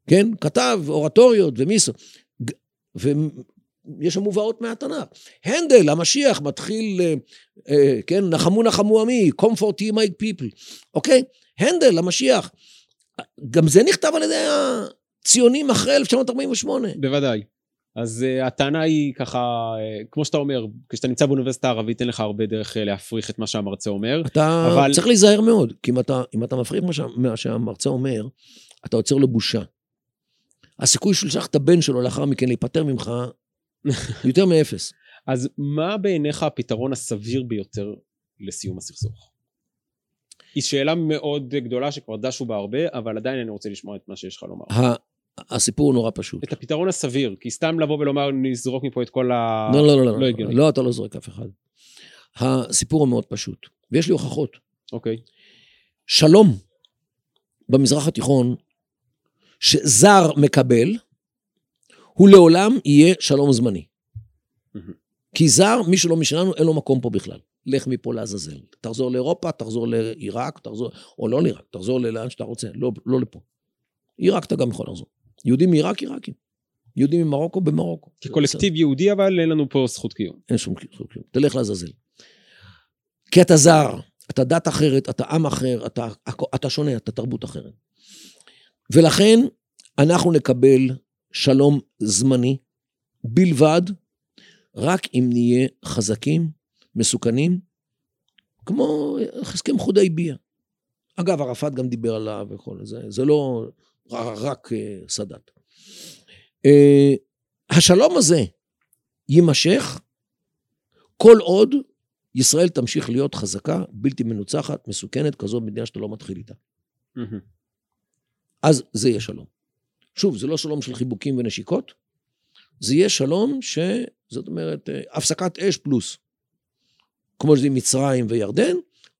כן, כתב אורטוריות ומיסות, ויש שם מובאות מהתנ"ך. הנדל, המשיח, מתחיל, אה, אה, כן, נחמו נחמו עמי, comfort ye my people, אוקיי? הנדל, המשיח, גם זה נכתב על ידי ציונים אחרי 1948. בוודאי. אז uh, הטענה היא ככה, uh, כמו שאתה אומר, כשאתה נמצא באוניברסיטה הערבית אין לך הרבה דרך uh, להפריך את מה שהמרצה אומר. אתה אבל... צריך להיזהר מאוד, כי אם אתה, אם אתה מפריך מה, שה, מה שהמרצה אומר, אתה יוצר לו בושה. הסיכוי שהוא ישלח את הבן שלו לאחר מכן להיפטר ממך, יותר מאפס. אז מה בעיניך הפתרון הסביר ביותר לסיום הסכסוך? היא שאלה מאוד גדולה שכבר דשו בה הרבה, אבל עדיין אני רוצה לשמוע את מה שיש לך לומר. הסיפור הוא נורא פשוט. את הפתרון הסביר, כי סתם לבוא ולומר, נזרוק מפה את כל ה... לא, לא, לא, לא, לא, לא, אתה לא זורק אף אחד. הסיפור הוא מאוד פשוט, ויש לי הוכחות. אוקיי. שלום במזרח התיכון, שזר מקבל, הוא לעולם יהיה שלום זמני. כי זר, מי שלא משלנו, אין לו מקום פה בכלל. לך מפה לעזאזל. תחזור לאירופה, תחזור לעיראק, תחזור, או לא לעיראק, תחזור לאן שאתה רוצה, לא, לא לפה. עיראק אתה גם יכול לחזור. יהודים מעיראק, עיראקים. יהודים ממרוקו, במרוקו. כקולקטיב יהודי, אבל אין לנו פה זכות קיום. אין שום זכות קיום. תלך לעזאזל. כי אתה זר, אתה דת אחרת, אתה עם אחר, אתה, אתה שונה, אתה תרבות אחרת. ולכן אנחנו נקבל שלום זמני בלבד, רק אם נהיה חזקים, מסוכנים, כמו הסכם חודי ביה. אגב, ערפאת גם דיבר עליו וכל זה, זה לא רק אה, סאדאת. אה, השלום הזה יימשך כל עוד ישראל תמשיך להיות חזקה, בלתי מנוצחת, מסוכנת, כזו מדינה שאתה לא מתחיל איתה. אז זה יהיה שלום. שוב, זה לא שלום של חיבוקים ונשיקות, זה יהיה שלום ש... זאת אומרת, אה, הפסקת אש פלוס. כמו שזה עם מצרים וירדן,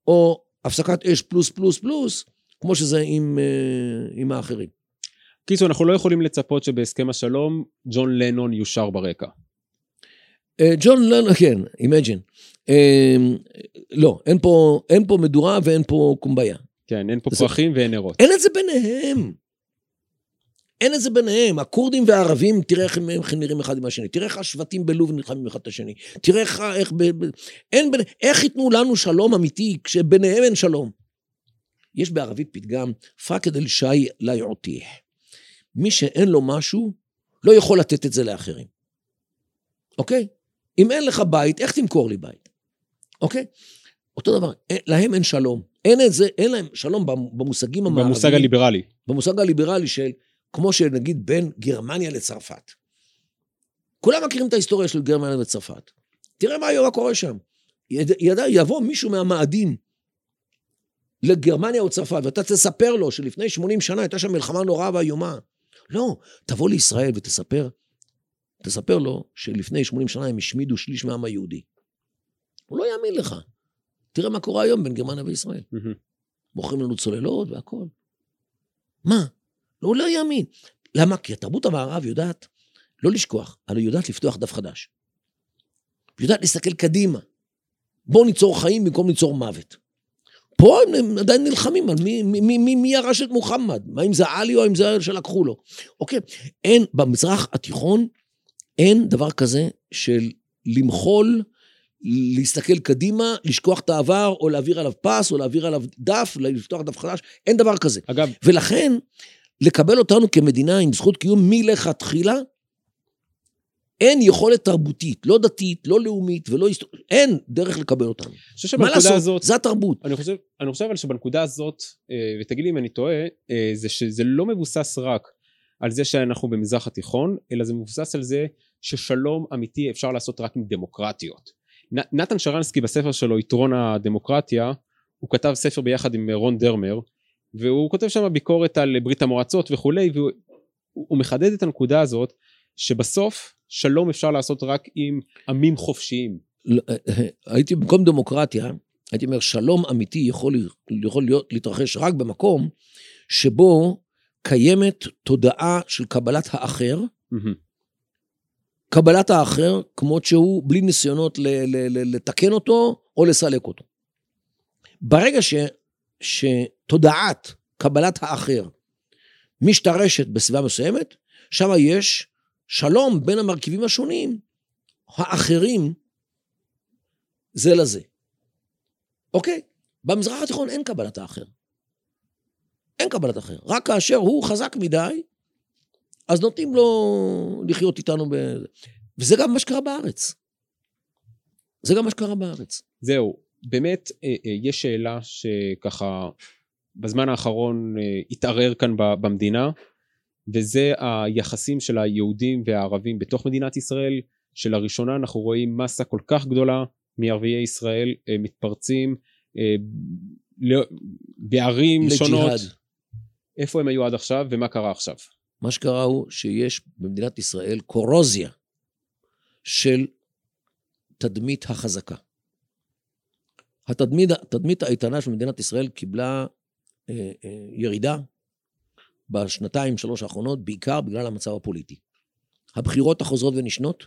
או הפסקת אש פלוס פלוס פלוס, כמו שזה עם, אה, עם האחרים. קיצור, אנחנו לא יכולים לצפות שבהסכם השלום ג'ון לנון יושר ברקע. אה, ג'ון לנון, כן, Imagine. לא, אין פה, אין פה מדורה ואין פה Kumbaya. כן, אין פה זה... פרחים ואין נרות. אין את זה ביניהם. אין את זה ביניהם. הכורדים והערבים, תראה איך הם, הם נראים אחד עם השני. תראה איך השבטים בלוב נלחמים אחד את השני. תראה איך... איך, ב, ב, אין בין, איך ייתנו לנו שלום אמיתי כשביניהם אין שלום? יש בערבית פתגם, פקד אל שי לא יעותיח. מי שאין לו משהו, לא יכול לתת את זה לאחרים. אוקיי? אם אין לך בית, איך תמכור לי בית? אוקיי? אותו דבר, להם אין שלום. אין את זה, אין להם שלום במושגים המערביים. במושג הליברלי. במושג הליברלי של, כמו שנגיד בין גרמניה לצרפת. כולם מכירים את ההיסטוריה של גרמניה וצרפת. תראה מה היום קורה שם. יד, ידע, יבוא מישהו מהמאדים לגרמניה או צרפת, ואתה תספר לו שלפני 80 שנה הייתה שם מלחמה נוראה ואיומה. לא, תבוא לישראל ותספר, תספר לו שלפני 80 שנה הם השמידו שליש מהעם היהודי. הוא לא יאמין לך. תראה מה קורה היום בין גרמניה וישראל. מוכרים לנו צוללות והכול. מה? לא, הוא לא יאמין. למה? כי התרבות המערב יודעת לא לשכוח, אבל היא יודעת לפתוח דף חדש. היא יודעת להסתכל קדימה. בואו ניצור חיים במקום ליצור מוות. פה הם עדיין נלחמים על מי, מי, מי, מי, מי ירש את מוחמד, מה אם זה עלי או אם זה שלקחו לו. אוקיי, אין, במזרח התיכון אין דבר כזה של למחול להסתכל קדימה, לשכוח את העבר, או להעביר עליו פס, או להעביר עליו דף, לפתוח דף חדש, אין דבר כזה. אגב... ולכן, לקבל אותנו כמדינה עם זכות קיום מלכתחילה, אין יכולת תרבותית, לא דתית, לא לאומית ולא היסטורית, אין דרך לקבל אותנו. מה לעשות? הזאת, זה התרבות. אני חושב, אני חושב אבל שבנקודה הזאת, אה, ותגיד לי אם אני טועה, אה, זה שזה לא מבוסס רק על זה שאנחנו במזרח התיכון, אלא זה מבוסס על זה ששלום אמיתי אפשר לעשות רק עם דמוקרטיות. נתן שרנסקי בספר שלו יתרון הדמוקרטיה הוא כתב ספר ביחד עם רון דרמר והוא כותב שם ביקורת על ברית המועצות וכולי והוא מחדד את הנקודה הזאת שבסוף שלום אפשר לעשות רק עם עמים חופשיים. לא, הייתי במקום דמוקרטיה הייתי אומר שלום אמיתי יכול, יכול להיות להתרחש רק במקום שבו קיימת תודעה של קבלת האחר mm-hmm. קבלת האחר כמות שהוא, בלי ניסיונות לתקן אותו או לסלק אותו. ברגע ש, שתודעת קבלת האחר משתרשת בסביבה מסוימת, שם יש שלום בין המרכיבים השונים, האחרים, זה לזה. אוקיי? במזרח התיכון אין קבלת האחר. אין קבלת אחר. רק כאשר הוא חזק מדי, אז נותנים לו לחיות איתנו ב... וזה גם מה שקרה בארץ. זה גם מה שקרה בארץ. זהו, באמת אה, אה, יש שאלה שככה בזמן האחרון אה, התערער כאן במדינה, וזה היחסים של היהודים והערבים בתוך מדינת ישראל, שלראשונה אנחנו רואים מסה כל כך גדולה מערביי ישראל מתפרצים בערים שונות. איפה הם היו עד עכשיו ומה קרה עכשיו? מה שקרה הוא שיש במדינת ישראל קורוזיה של תדמית החזקה. התדמית, התדמית האיתנה של מדינת ישראל קיבלה אה, אה, ירידה בשנתיים, שלוש האחרונות, בעיקר בגלל המצב הפוליטי. הבחירות החוזרות ונשנות,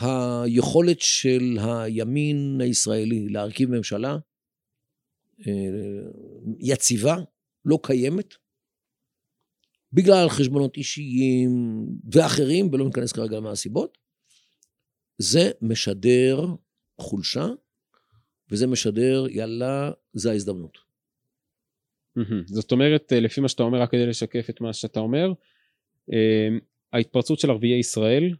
היכולת של הימין הישראלי להרכיב ממשלה אה, יציבה, לא קיימת, בגלל חשבונות אישיים ואחרים, ולא ניכנס כרגע למה הסיבות, זה משדר חולשה, וזה משדר, יאללה, זה ההזדמנות. זאת אומרת, לפי מה שאתה אומר, רק כדי לשקף את מה שאתה אומר, אה, ההתפרצות של ערביי ישראל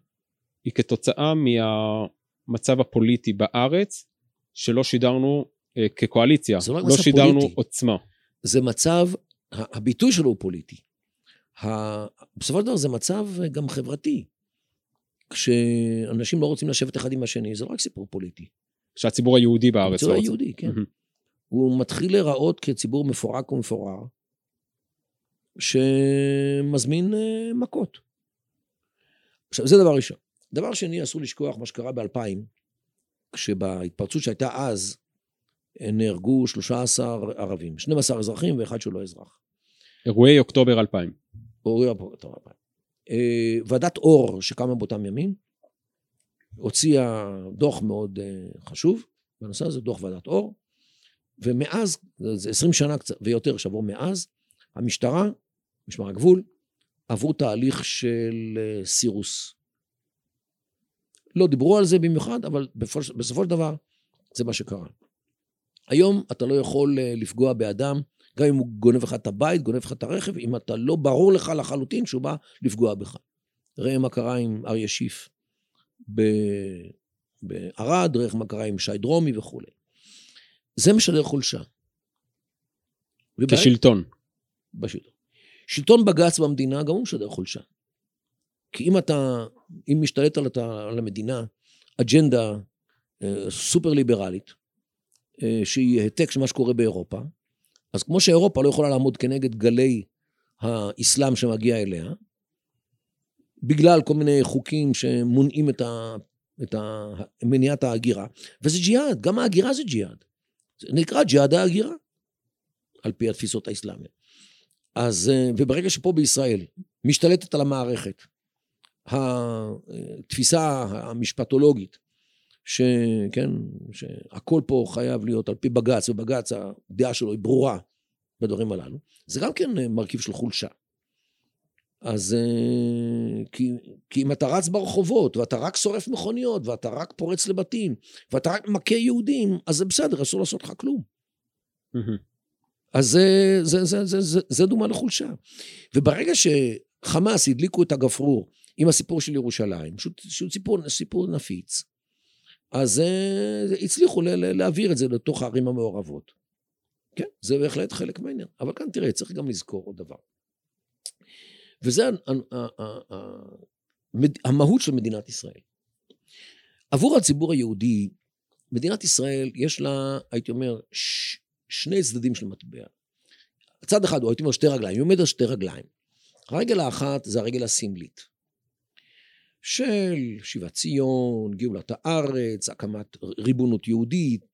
היא כתוצאה מהמצב הפוליטי בארץ, שלא שידרנו אה, כקואליציה, לא, לא שידרנו פוליטי. עוצמה. זה מצב, הביטוי שלו הוא פוליטי. בסופו של דבר זה מצב גם חברתי. כשאנשים לא רוצים לשבת אחד עם השני, זה רק סיפור פוליטי. שהציבור היהודי בארץ הציבור לא היהודי, כן. הוא מתחיל להיראות כציבור מפורק ומפורר, שמזמין אה, מכות. עכשיו, זה דבר ראשון. דבר שני, אסור לשכוח מה שקרה ב-2000, כשבהתפרצות שהייתה אז, נהרגו 13 ערבים, 12 אזרחים ואחד שהוא לא אזרח. אירועי אוקטובר 2000. אירועי אוקטובר 2000. אה, ועדת אור שקמה באותם ימים, הוציאה דוח מאוד אה, חשוב בנושא הזה, דוח ועדת אור, ומאז, זה 20 שנה ויותר שעברו מאז, המשטרה, משמר הגבול, עברו תהליך של אה, סירוס. לא דיברו על זה במיוחד, אבל בסופו של דבר זה מה שקרה. היום אתה לא יכול לפגוע באדם, גם אם הוא גונב לך את הבית, גונב לך את הרכב, אם אתה לא ברור לך לחלוטין שהוא בא לפגוע בך. ראה מה קרה עם אריה שיף בערד, ראה מה קרה עם שי דרומי וכולי. זה משדר חולשה. כשלטון. בשלטון. שלטון בג"ץ במדינה גם הוא משדר חולשה. כי אם אתה, אם משתלט על, על המדינה אג'נדה אה, סופר ליברלית, אה, שהיא העתק של מה שקורה באירופה, אז כמו שאירופה לא יכולה לעמוד כנגד גלי האסלאם שמגיע אליה, בגלל כל מיני חוקים שמונעים את, ה, את ה, מניעת ההגירה, וזה ג'יהאד, גם ההגירה זה ג'יהאד. זה נקרא ג'יהאד ההגירה, על פי התפיסות האסלאמיות. אז, אה, וברגע שפה בישראל משתלטת על המערכת, התפיסה המשפטולוגית, שכן, שהכל פה חייב להיות על פי בג"ץ, ובג"ץ הדעה שלו היא ברורה בדברים הללו, זה גם כן מרכיב של חולשה. אז אה, כי, כי אם אתה רץ ברחובות, ואתה רק שורף מכוניות, ואתה רק פורץ לבתים, ואתה רק מכה יהודים, אז זה בסדר, אסור לעשות לך כלום. אז זה, זה, זה, זה, זה, זה דוגמה לחולשה. וברגע שחמאס הדליקו את הגפרור עם הסיפור של ירושלים, שהוא סיפור, סיפור נפיץ, אז uh, הצליחו להעביר את זה לתוך הערים המעורבות. כן, זה בהחלט חלק מהעניין. אבל כאן תראה, צריך גם לזכור עוד דבר. וזה המהות של מדינת ישראל. עבור הציבור היהודי, מדינת ישראל יש לה, הייתי אומר, ש, שני צדדים של מטבע. צד אחד, או הייתי אומר שתי רגליים, היא עומדת על שתי רגליים. הרגל האחת זה הרגל הסמלית. של שיבת ציון, גאולת הארץ, הקמת ריבונות יהודית,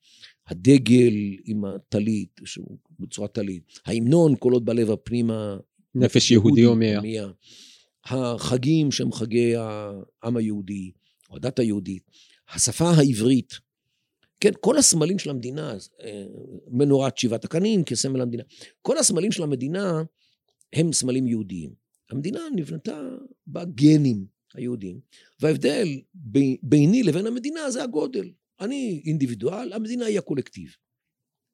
הדגל עם הטלית, בצורת טלית, ההמנון, כל עוד בלב הפנימה, נפש יהודי הומיה. החגים שהם חגי העם היהודי, או הדת היהודית, השפה העברית, כן, כל הסמלים של המדינה, אה, מנורת שבעת הקנים כסמל המדינה, כל הסמלים של המדינה הם סמלים יהודיים. המדינה נבנתה בגנים, היהודים, וההבדל ביני לבין המדינה זה הגודל. אני אינדיבידואל, המדינה היא הקולקטיב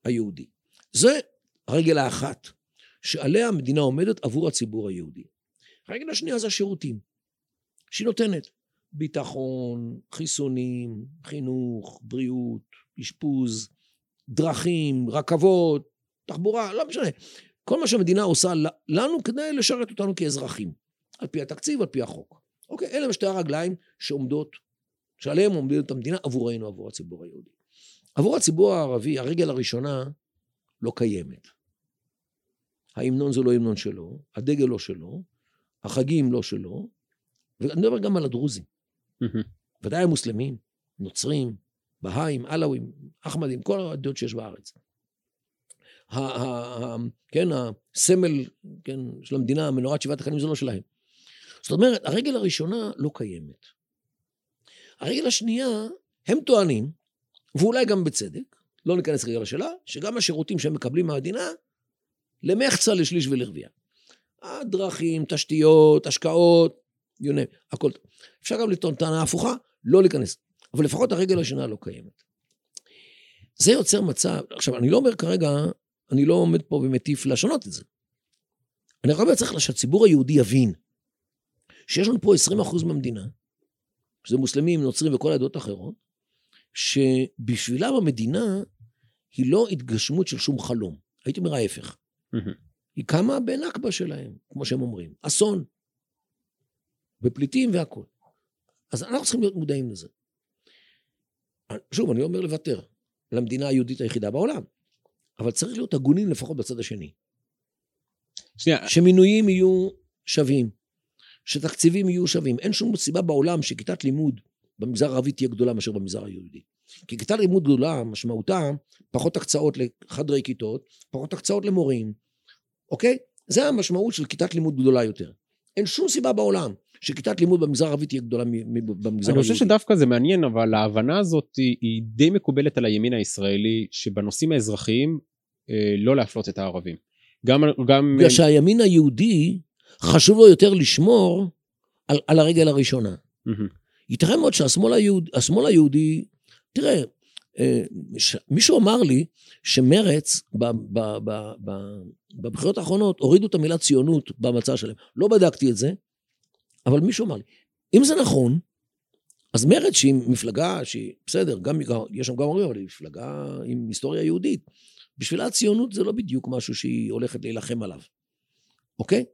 היהודי. זה הרגל האחת שעליה המדינה עומדת עבור הציבור היהודי. הרגל השנייה זה השירותים שהיא נותנת. ביטחון, חיסונים, חינוך, בריאות, אשפוז, דרכים, רכבות, תחבורה, לא משנה. כל מה שהמדינה עושה לנו כדי לשרת אותנו כאזרחים, על פי התקציב, על פי החוק. אוקיי, אלה שתי הרגליים שעומדות, שעליהן עומדת המדינה עבורנו, עבור הציבור היהודי. עבור הציבור הערבי, הרגל הראשונה לא קיימת. ההמנון זה לא המנון שלו, הדגל לא שלו, החגים לא שלו, ואני מדבר גם על הדרוזים. ודאי המוסלמים, נוצרים, בהאים, עלאווים, אחמדים, כל הדעות שיש בארץ. כן, הסמל כן, של המדינה, מנורת שבעת החיים, זה לא שלהם. זאת אומרת, הרגל הראשונה לא קיימת. הרגל השנייה, הם טוענים, ואולי גם בצדק, לא ניכנס רגע לשאלה, שגם השירותים שהם מקבלים מהמדינה, למחצה, לשליש ולרביע. הדרכים, תשתיות, השקעות, know, הכל. אפשר גם לטעון טענה הפוכה, לא להיכנס. אבל לפחות הרגל השנה לא קיימת. זה יוצר מצב, עכשיו, אני לא אומר כרגע, אני לא עומד פה ומטיף לשנות את זה. אני רק אומר צריך שהציבור היהודי יבין שיש לנו פה 20% מהמדינה, שזה מוסלמים, נוצרים וכל העדות האחרות, שבשבילם המדינה היא לא התגשמות של שום חלום. הייתי אומר ההפך. היא קמה בנכבה שלהם, כמו שהם אומרים. אסון. בפליטים והכול. אז אנחנו צריכים להיות מודעים לזה. שוב, אני לא אומר לוותר למדינה היהודית היחידה בעולם, אבל צריך להיות הגונים לפחות בצד השני. שנייה. שמינויים יהיו שווים. שתקציבים יהיו שווים. אין שום סיבה בעולם שכיתת לימוד במגזר הערבי תהיה גדולה מאשר במגזר היהודי. כי כיתת לימוד גדולה, משמעותה פחות הקצאות לחדרי כיתות, פחות הקצאות למורים, אוקיי? זה המשמעות של כיתת לימוד גדולה יותר. אין שום סיבה בעולם שכיתת לימוד במגזר הערבי תהיה גדולה במגזר היהודי. אני חושב שדווקא זה מעניין, אבל ההבנה הזאת היא, היא די מקובלת על הימין הישראלי, שבנושאים האזרחיים אה, לא להפלות את הערבים. גם... גם... בגלל שהימין היהודי, חשוב לו יותר לשמור על, על הרגל הראשונה. ייתכן מאוד שהשמאל היהוד, היהודי, תראה, אה, מישהו אמר לי שמרץ בבחירות האחרונות הורידו את המילה ציונות במצע שלהם. לא בדקתי את זה, אבל מישהו אמר לי, אם זה נכון, אז מרץ שהיא מפלגה שהיא, בסדר, גם, יש שם גם אומרים, אבל היא מפלגה עם היסטוריה יהודית. בשבילה הציונות זה לא בדיוק משהו שהיא הולכת להילחם עליו, אוקיי?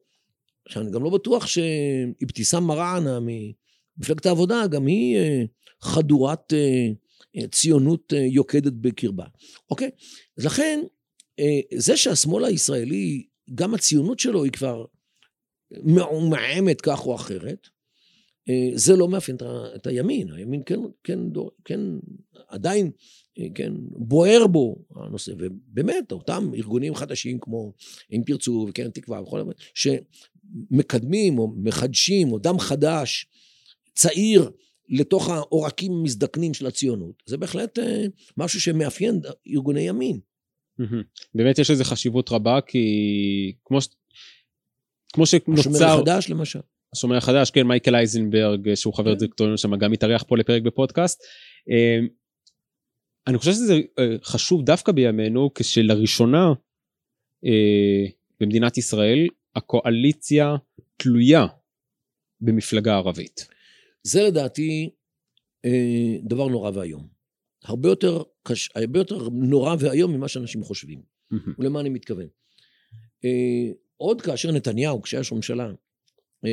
עכשיו, אני גם לא בטוח שאבתיסאם מראענה ממפלגת העבודה, גם היא אה, חדורת אה, ציונות אה, יוקדת בקרבה, אוקיי? אז לכן, זה שהשמאל הישראלי, גם הציונות שלו היא כבר מעומעמת כך או אחרת, זה לא מאפיין את הימין. הימין כן, כן, כן עדיין כן, בוער בו הנושא, ובאמת, אותם ארגונים חדשים כמו אם תרצו וקרן תקווה וכל הדברים, שמקדמים או מחדשים או דם חדש, צעיר, לתוך העורקים המזדקנים של הציונות, זה בהחלט אה, משהו שמאפיין ארגוני ימין. באמת יש לזה חשיבות רבה, כי כמו, ש... כמו שנוצר... השומר החדש למשל. השומר החדש, כן, מייקל אייזנברג, שהוא חבר כן. דירקטוריון שם, גם התארח פה לפרק בפודקאסט. אה, אני חושב שזה אה, חשוב דווקא בימינו, כשלראשונה אה, במדינת ישראל הקואליציה תלויה במפלגה ערבית. זה לדעתי אה, דבר נורא ואיום. הרבה יותר, קש, הרבה יותר נורא ואיום ממה שאנשים חושבים. ולמה אני מתכוון? אה, עוד כאשר נתניהו, כשהיה ראש ממשלה, אה,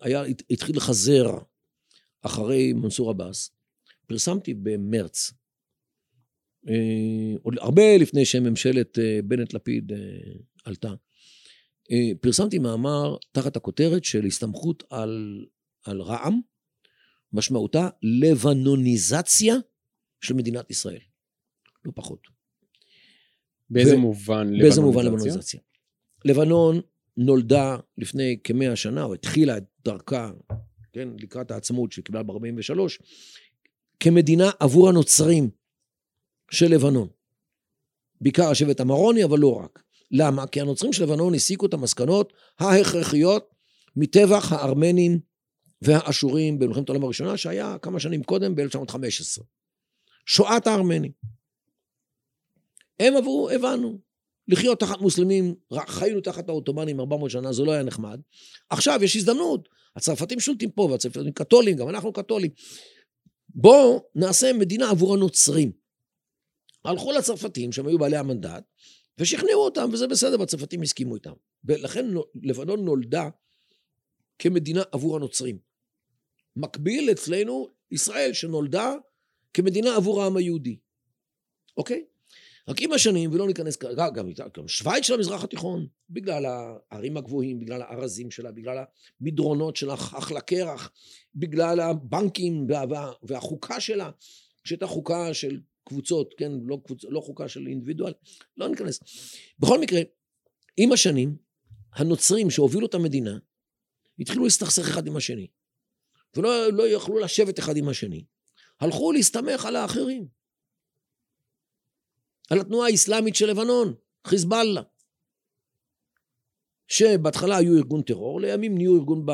היה, התחיל לחזר אחרי מנסור עבאס, פרסמתי במרץ עוד הרבה לפני שממשלת בנט-לפיד עלתה, פרסמתי מאמר תחת הכותרת של הסתמכות על, על רע"מ, משמעותה לבנוניזציה של מדינת ישראל, לא פחות. באיזה ו... מובן לבנוניזציה? באיזה מובן לבנוניזציה? לבנון נולדה לפני כמאה שנה, או התחילה את דרכה, כן, לקראת העצמאות שקיבלה ב-43, כמדינה עבור הנוצרים. של לבנון. בעיקר השבט המרוני, אבל לא רק. למה? כי הנוצרים של לבנון הסיקו את המסקנות ההכרחיות מטבח הארמנים והאשורים במלחמת העולם הראשונה, שהיה כמה שנים קודם, ב-1915. שואת הארמנים. הם עברו, הבנו. לחיות תחת מוסלמים, חיינו תחת העות'מאנים 400 שנה, זה לא היה נחמד. עכשיו יש הזדמנות, הצרפתים שולטים פה, והצרפתים קתולים, גם אנחנו קתולים. בואו נעשה מדינה עבור הנוצרים. הלכו לצרפתים, שהם היו בעלי המנדט, ושכנעו אותם, וזה בסדר, והצרפתים הסכימו איתם. ולכן לבנון נולדה כמדינה עבור הנוצרים. מקביל אצלנו ישראל, שנולדה כמדינה עבור העם היהודי. אוקיי? רק עם השנים, ולא ניכנס כרגע, גם, גם שווייץ של המזרח התיכון, בגלל הערים הגבוהים, בגלל הארזים שלה, בגלל המדרונות של אחלה קרח, בגלל הבנקים וה, וה, והחוקה שלה, שהייתה חוקה של קבוצות, כן, לא, קבוצ... לא חוקה של אינדיבידואל, לא ניכנס. בכל מקרה, עם השנים, הנוצרים שהובילו את המדינה, התחילו להסתכסך אחד עם השני, ולא לא יכלו לשבת אחד עם השני. הלכו להסתמך על האחרים. על התנועה האסלאמית של לבנון, חיזבאללה. שבהתחלה היו ארגון טרור, לימים נהיו ארגון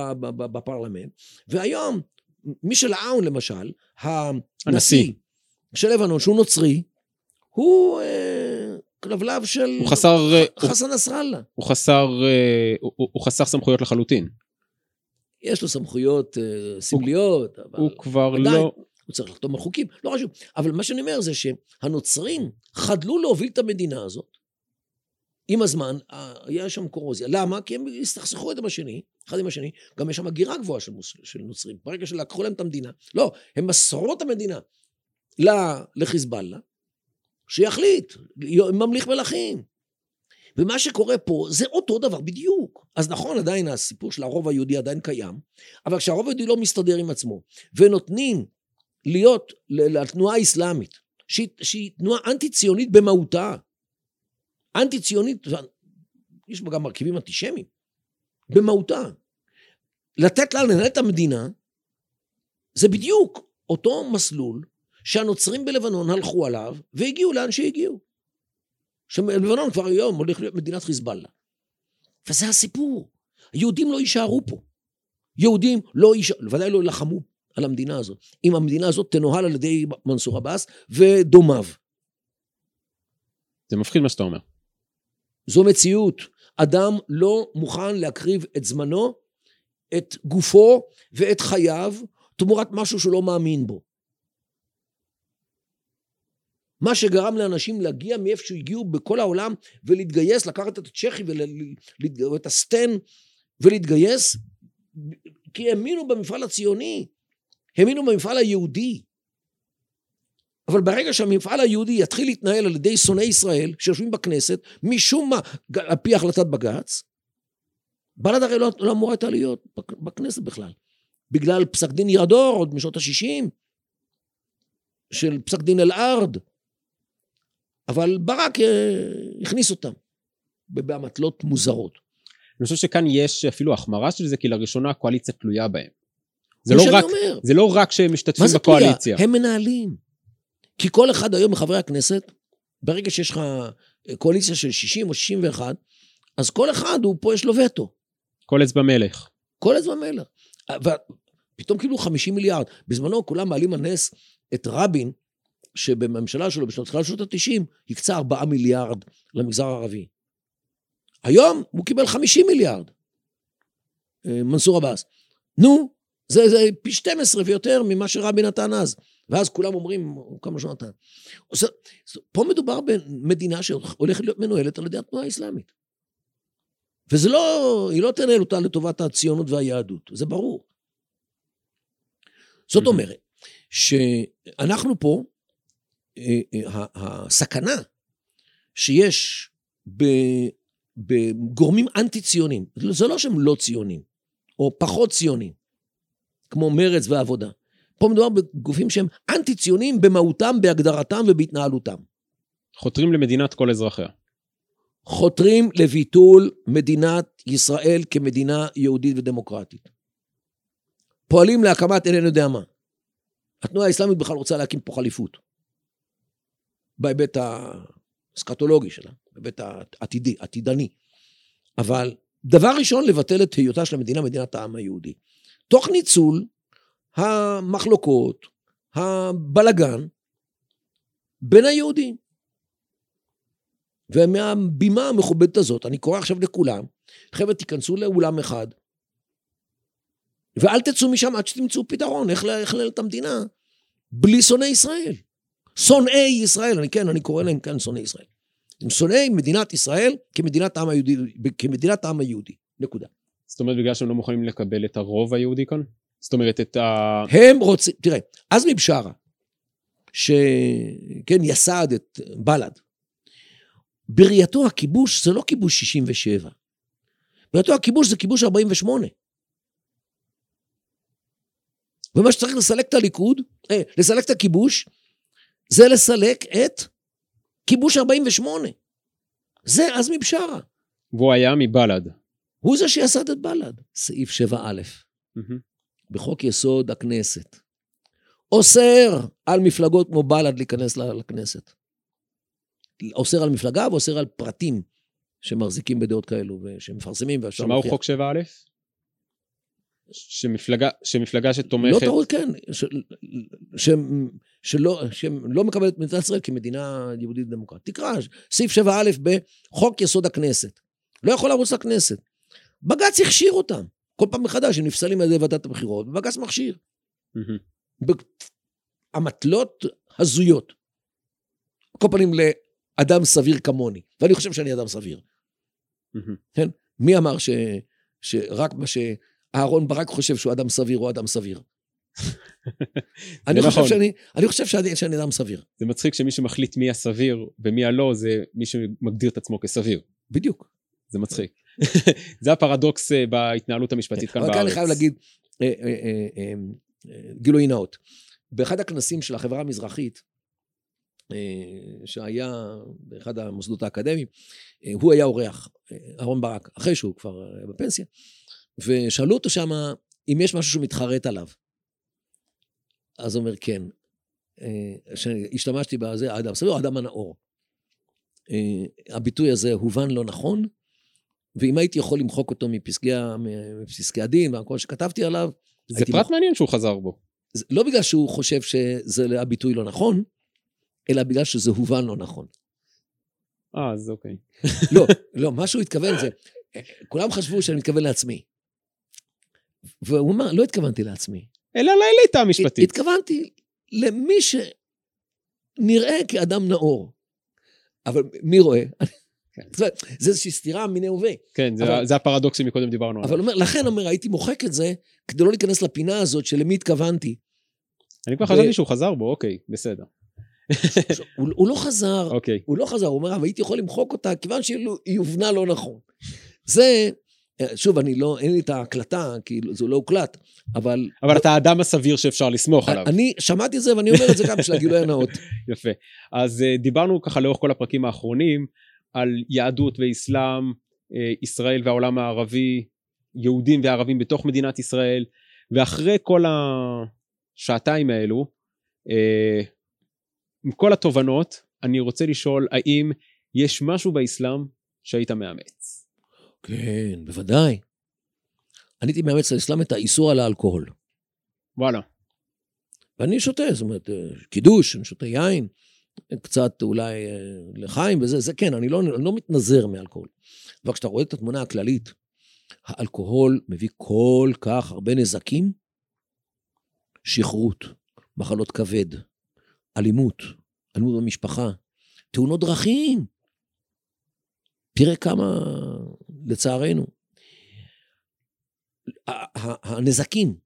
בפרלמנט, והיום, מישל עאון למשל, הנשיא, של לבנון, שהוא נוצרי, הוא אה, כלבלב של... הוא חסר... אה, חסן נסראללה. הוא חסר... אה, הוא, הוא חסר סמכויות לחלוטין. יש לו סמכויות אה, סמליות, אבל... הוא כבר עדיין, לא... הוא צריך לחתום על חוקים, לא חשוב. אבל מה שאני אומר זה שהנוצרים חדלו להוביל את המדינה הזאת. עם הזמן, היה שם קורוזיה. למה? כי הם הסתכסכו אחד עם השני, אחד עם השני. גם יש שם הגירה גבוהה של, מוס, של נוצרים. ברגע שלקחו להם את המדינה. לא, הם מסרו את המדינה. לחיזבאללה, שיחליט, ממליך מלכים. ומה שקורה פה זה אותו דבר בדיוק. אז נכון, עדיין הסיפור של הרוב היהודי עדיין קיים, אבל כשהרוב היהודי לא מסתדר עם עצמו, ונותנים להיות לתנועה האסלאמית, שהיא, שהיא תנועה אנטי-ציונית במהותה, אנטי-ציונית, יש בה גם מרכיבים אנטישמיים, במהותה. לתת לה לנהל את המדינה, זה בדיוק אותו מסלול שהנוצרים בלבנון הלכו עליו והגיעו לאן שהגיעו. שלבנון כבר היום הולך להיות מדינת חיזבאללה. וזה הסיפור. יהודים לא יישארו פה. יהודים לא יישארו, ודאי לא יילחמו על המדינה הזאת. אם המדינה הזאת תנוהל על ידי מנסור עבאס ודומיו. זה מפחיד מה שאתה אומר. זו מציאות. אדם לא מוכן להקריב את זמנו, את גופו ואת חייו תמורת משהו שהוא לא מאמין בו. מה שגרם לאנשים להגיע מאיפה שהגיעו בכל העולם ולהתגייס, לקחת את הצ'כי ואת הסטן ולהתגייס, כי האמינו במפעל הציוני, האמינו במפעל היהודי. אבל ברגע שהמפעל היהודי יתחיל להתנהל על ידי שונאי ישראל שיושבים בכנסת, משום מה, על פי החלטת בג"ץ, בל"ד הרי לא, לא אמורה הייתה להיות בכנסת בכלל. בגלל פסק דין ירדור עוד משנות ה-60, של פסק דין אל-ארד. אבל ברק אה, הכניס אותם באמתלות מוזרות. אני חושב שכאן יש אפילו החמרה של זה, כי לראשונה הקואליציה תלויה בהם. זה לא, רק, אומר. זה לא רק שהם משתתפים בקואליציה. הם מנהלים. כי כל אחד היום מחברי הכנסת, ברגע שיש לך אה, קואליציה של 60 או 61, אז כל אחד, הוא פה יש לו וטו. כל אצבע מלך. כל אצבע מלך. ופתאום כאילו 50 מיליארד. בזמנו כולם מעלים על נס את רבין, שבממשלה שלו בשנות תחילת שנות ה-90 הקצה 4 מיליארד למגזר הערבי. היום הוא קיבל 50 מיליארד, אה, מנסור עבאס. נו, זה, זה פי 12 ויותר ממה שרבין נתן אז. ואז כולם אומרים, כמה שהוא נתן. פה מדובר במדינה שהולכת להיות מנוהלת על ידי התנועה האסלאמית. וזה לא, היא לא תנהל אותה לטובת הציונות והיהדות, זה ברור. זאת אומרת, שאנחנו פה, הסכנה שיש בגורמים אנטי-ציונים, זה לא שהם לא ציונים, או פחות ציונים, כמו מרץ ועבודה. פה מדובר בגופים שהם אנטי-ציונים במהותם, בהגדרתם ובהתנהלותם. חותרים למדינת כל אזרחיה. חותרים לביטול מדינת ישראל כמדינה יהודית ודמוקרטית. פועלים להקמת איננו יודע מה. התנועה האסלאמית בכלל רוצה להקים פה חליפות. בהיבט הסקטולוגי שלה, בהיבט העתידי, עתידני. אבל דבר ראשון, לבטל את היותה של המדינה מדינת העם היהודי. תוך ניצול המחלוקות, הבלגן, בין היהודים. ומהבימה המכובדת הזאת, אני קורא עכשיו לכולם, חבר'ה, תיכנסו לאולם אחד, ואל תצאו משם עד שתמצאו פתרון, איך לנהל את המדינה בלי שונאי ישראל. שונאי ישראל, אני כן, אני קורא להם כאן שונאי ישראל. הם שונאי מדינת ישראל כמדינת העם היהודי, כמדינת העם היהודי, נקודה. זאת אומרת, בגלל שהם לא מוכנים לקבל את הרוב היהודי כאן? זאת אומרת, את ה... הם רוצים, תראה, עזמי בשארה, שכן, יסד את בל"ד, בראייתו הכיבוש זה לא כיבוש 67. בראייתו הכיבוש זה כיבוש 48. ומה שצריך לסלק את הליכוד, אה, לסלק את הכיבוש, זה לסלק את כיבוש 48. זה עזמי בשארה. והוא היה מבל"ד. הוא זה שיסד את בל"ד. סעיף 7א. Mm-hmm. בחוק יסוד הכנסת. אוסר על מפלגות כמו בל"ד להיכנס לכנסת. אוסר על מפלגה ואוסר על פרטים שמחזיקים בדעות כאלו ושמפרסמים. שמהו חוק 7א? שמפלגה, שמפלגה שתומכת... לא טעות, כן. ש, ש, שלא, שלא מקבלת את מדינת ישראל כמדינה יהודית דמוקרטית. תקרא, סעיף 7א בחוק יסוד הכנסת. לא יכול לרוץ לכנסת. בג"ץ הכשיר אותם. כל פעם מחדש הם נפסלים על ידי ועדת הבחירות, ובג"ץ מכשיר. באמתלות הזויות. כל פנים אדם סביר כמוני, ואני חושב שאני אדם סביר. כן? מי אמר ש, שרק מה שאהרון ברק חושב שהוא אדם סביר, הוא אדם סביר? אני, חושב נכון. שאני, אני חושב שאני, שאני אדם סביר. זה מצחיק שמי שמחליט מי הסביר ומי הלא, זה מי שמגדיר את עצמו כסביר. בדיוק. זה מצחיק. זה הפרדוקס אה, בהתנהלות המשפטית כאן אבל בארץ. כאן אני חייב להגיד, אה, אה, גילוי נאות. באחד הכנסים של החברה המזרחית, שהיה באחד המוסדות האקדמיים, הוא היה אורח, אה, אהרן ברק, אחרי שהוא כבר בפנסיה, ושאלו אותו שם אם יש משהו שהוא מתחרט עליו. אז אומר, כן. אה, שהשתמשתי בזה, האדם סביר, האדם הנאור. אה, הביטוי הזה הובן לא נכון, ואם הייתי יכול למחוק אותו מפסקי, מפסקי הדין, והכל שכתבתי עליו, זה פרט מעניין שהוא חזר בו. לא בגלל שהוא חושב שזה הביטוי לא נכון, אלא בגלל שזה הובן לא נכון. אה, אז אוקיי. לא, לא, מה שהוא התכוון זה, כולם חשבו שאני מתכוון לעצמי. והוא אמר, לא התכוונתי לעצמי. אלא לאליטה המשפטית. התכוונתי למי שנראה כאדם נאור. אבל מי רואה? זאת אומרת, זה איזושהי סתירה מיני הווה. כן, זה- אבל- זה הפרדוקס שמקודם דיברנו עליו. אבל אומר, לכן אומר, הייתי מוחק את זה, כדי לא להיכנס לפינה הזאת של למי התכוונתי. אני כבר חשבתי שהוא חזר בו, אוקיי, בסדר. הוא, הוא לא חזר, אוקיי. הוא לא חזר, הוא אומר, אבל הייתי יכול למחוק אותה, כיוון שהיא הובנה לא נכון. זה, שוב, אני לא, אין לי את ההקלטה, כאילו, זה לא הוקלט, אבל... אבל אתה האדם הסביר שאפשר לסמוך עליו. אני שמעתי את זה ואני אומר את זה גם בשביל הגילוי הנאות. יפה. אז אה, דיברנו ככה לאורך כל הפרקים האחרונים על יהדות ואסלאם, אה, ישראל והעולם הערבי, יהודים וערבים בתוך מדינת ישראל, ואחרי כל השעתיים האלו, אה, עם כל התובנות, אני רוצה לשאול האם יש משהו באסלאם שהיית מאמץ? כן, בוודאי. אני הייתי מאמץ לאסלאם את האיסור על האלכוהול. וואלה. ואני שותה, זאת אומרת, אה, קידוש, אני שותה יין, קצת אולי אה, לחיים וזה, זה כן, אני לא, אני לא מתנזר מאלכוהול. אבל כשאתה רואה את התמונה הכללית, האלכוהול מביא כל כך הרבה נזקים, שכרות, מחלות כבד, אלימות, אלימות במשפחה, תאונות דרכים. תראה כמה, לצערנו. הנזקים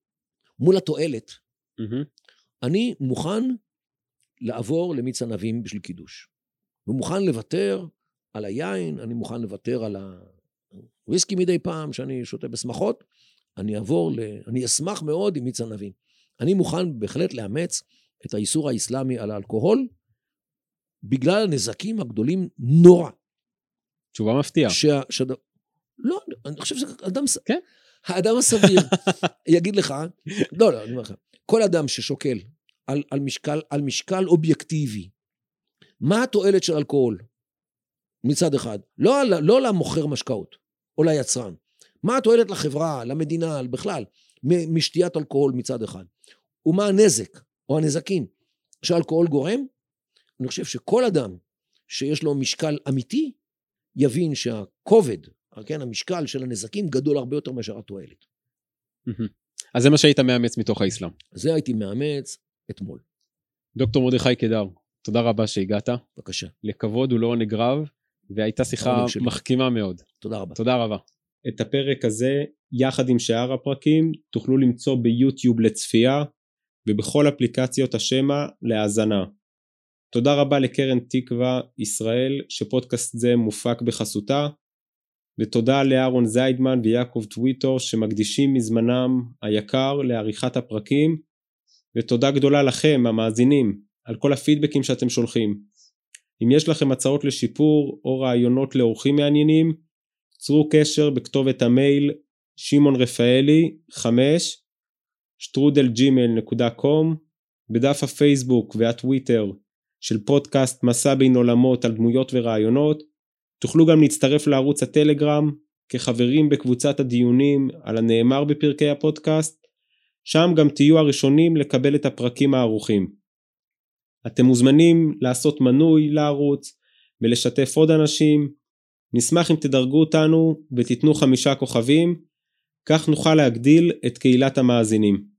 מול התועלת, מהמם. אני מוכן לעבור למיץ ענבים בשביל קידוש. ומוכן לוותר על היין, אני מוכן לוותר על הוויסקי מדי פעם שאני שותה בשמחות, אני אעבור ל... אני אשמח מאוד עם מיץ ענבים. אני מוכן בהחלט לאמץ את האיסור האסלאמי על האלכוהול, בגלל הנזקים הגדולים נורא. תשובה מפתיעה. שה... שד... לא, אני חושב שאדם... כן. האדם הסביר יגיד לך, לא, לא, אני אומר לך, כל אדם ששוקל על, על, משקל, על משקל אובייקטיבי, מה התועלת של אלכוהול? מצד אחד, לא, לא למוכר משקאות או ליצרן. מה התועלת לחברה, למדינה, בכלל, משתיית אלכוהול מצד אחד? ומה הנזק או הנזקים שאלכוהול גורם? אני חושב שכל אדם שיש לו משקל אמיתי, יבין שהכובד, כן, המשקל של הנזקים גדול הרבה יותר מאשר התועלת. אז זה מה שהיית מאמץ מתוך האסלאם. זה הייתי מאמץ אתמול. דוקטור מרדכי קדר, תודה רבה שהגעת. בבקשה. לכבוד ולעונג רב, והייתה שיחה. מחכימה מאוד. תודה רבה. תודה רבה. את הפרק הזה, יחד עם שאר הפרקים, תוכלו למצוא ביוטיוב לצפייה, ובכל אפליקציות השמע להאזנה. תודה רבה לקרן תקווה ישראל, שפודקאסט זה מופק בחסותה, ותודה לאהרון זיידמן ויעקב טוויטור שמקדישים מזמנם היקר לעריכת הפרקים, ותודה גדולה לכם, המאזינים, על כל הפידבקים שאתם שולחים. אם יש לכם הצעות לשיפור או רעיונות לאורחים מעניינים, צרו קשר בכתובת המייל שמעון רפאלי 5 שטרודלג'ימל.קום בדף הפייסבוק והטוויטר של פודקאסט מסע בין עולמות על דמויות ורעיונות תוכלו גם להצטרף לערוץ הטלגרם כחברים בקבוצת הדיונים על הנאמר בפרקי הפודקאסט שם גם תהיו הראשונים לקבל את הפרקים הערוכים. אתם מוזמנים לעשות מנוי לערוץ ולשתף עוד אנשים נשמח אם תדרגו אותנו ותיתנו חמישה כוכבים, כך נוכל להגדיל את קהילת המאזינים.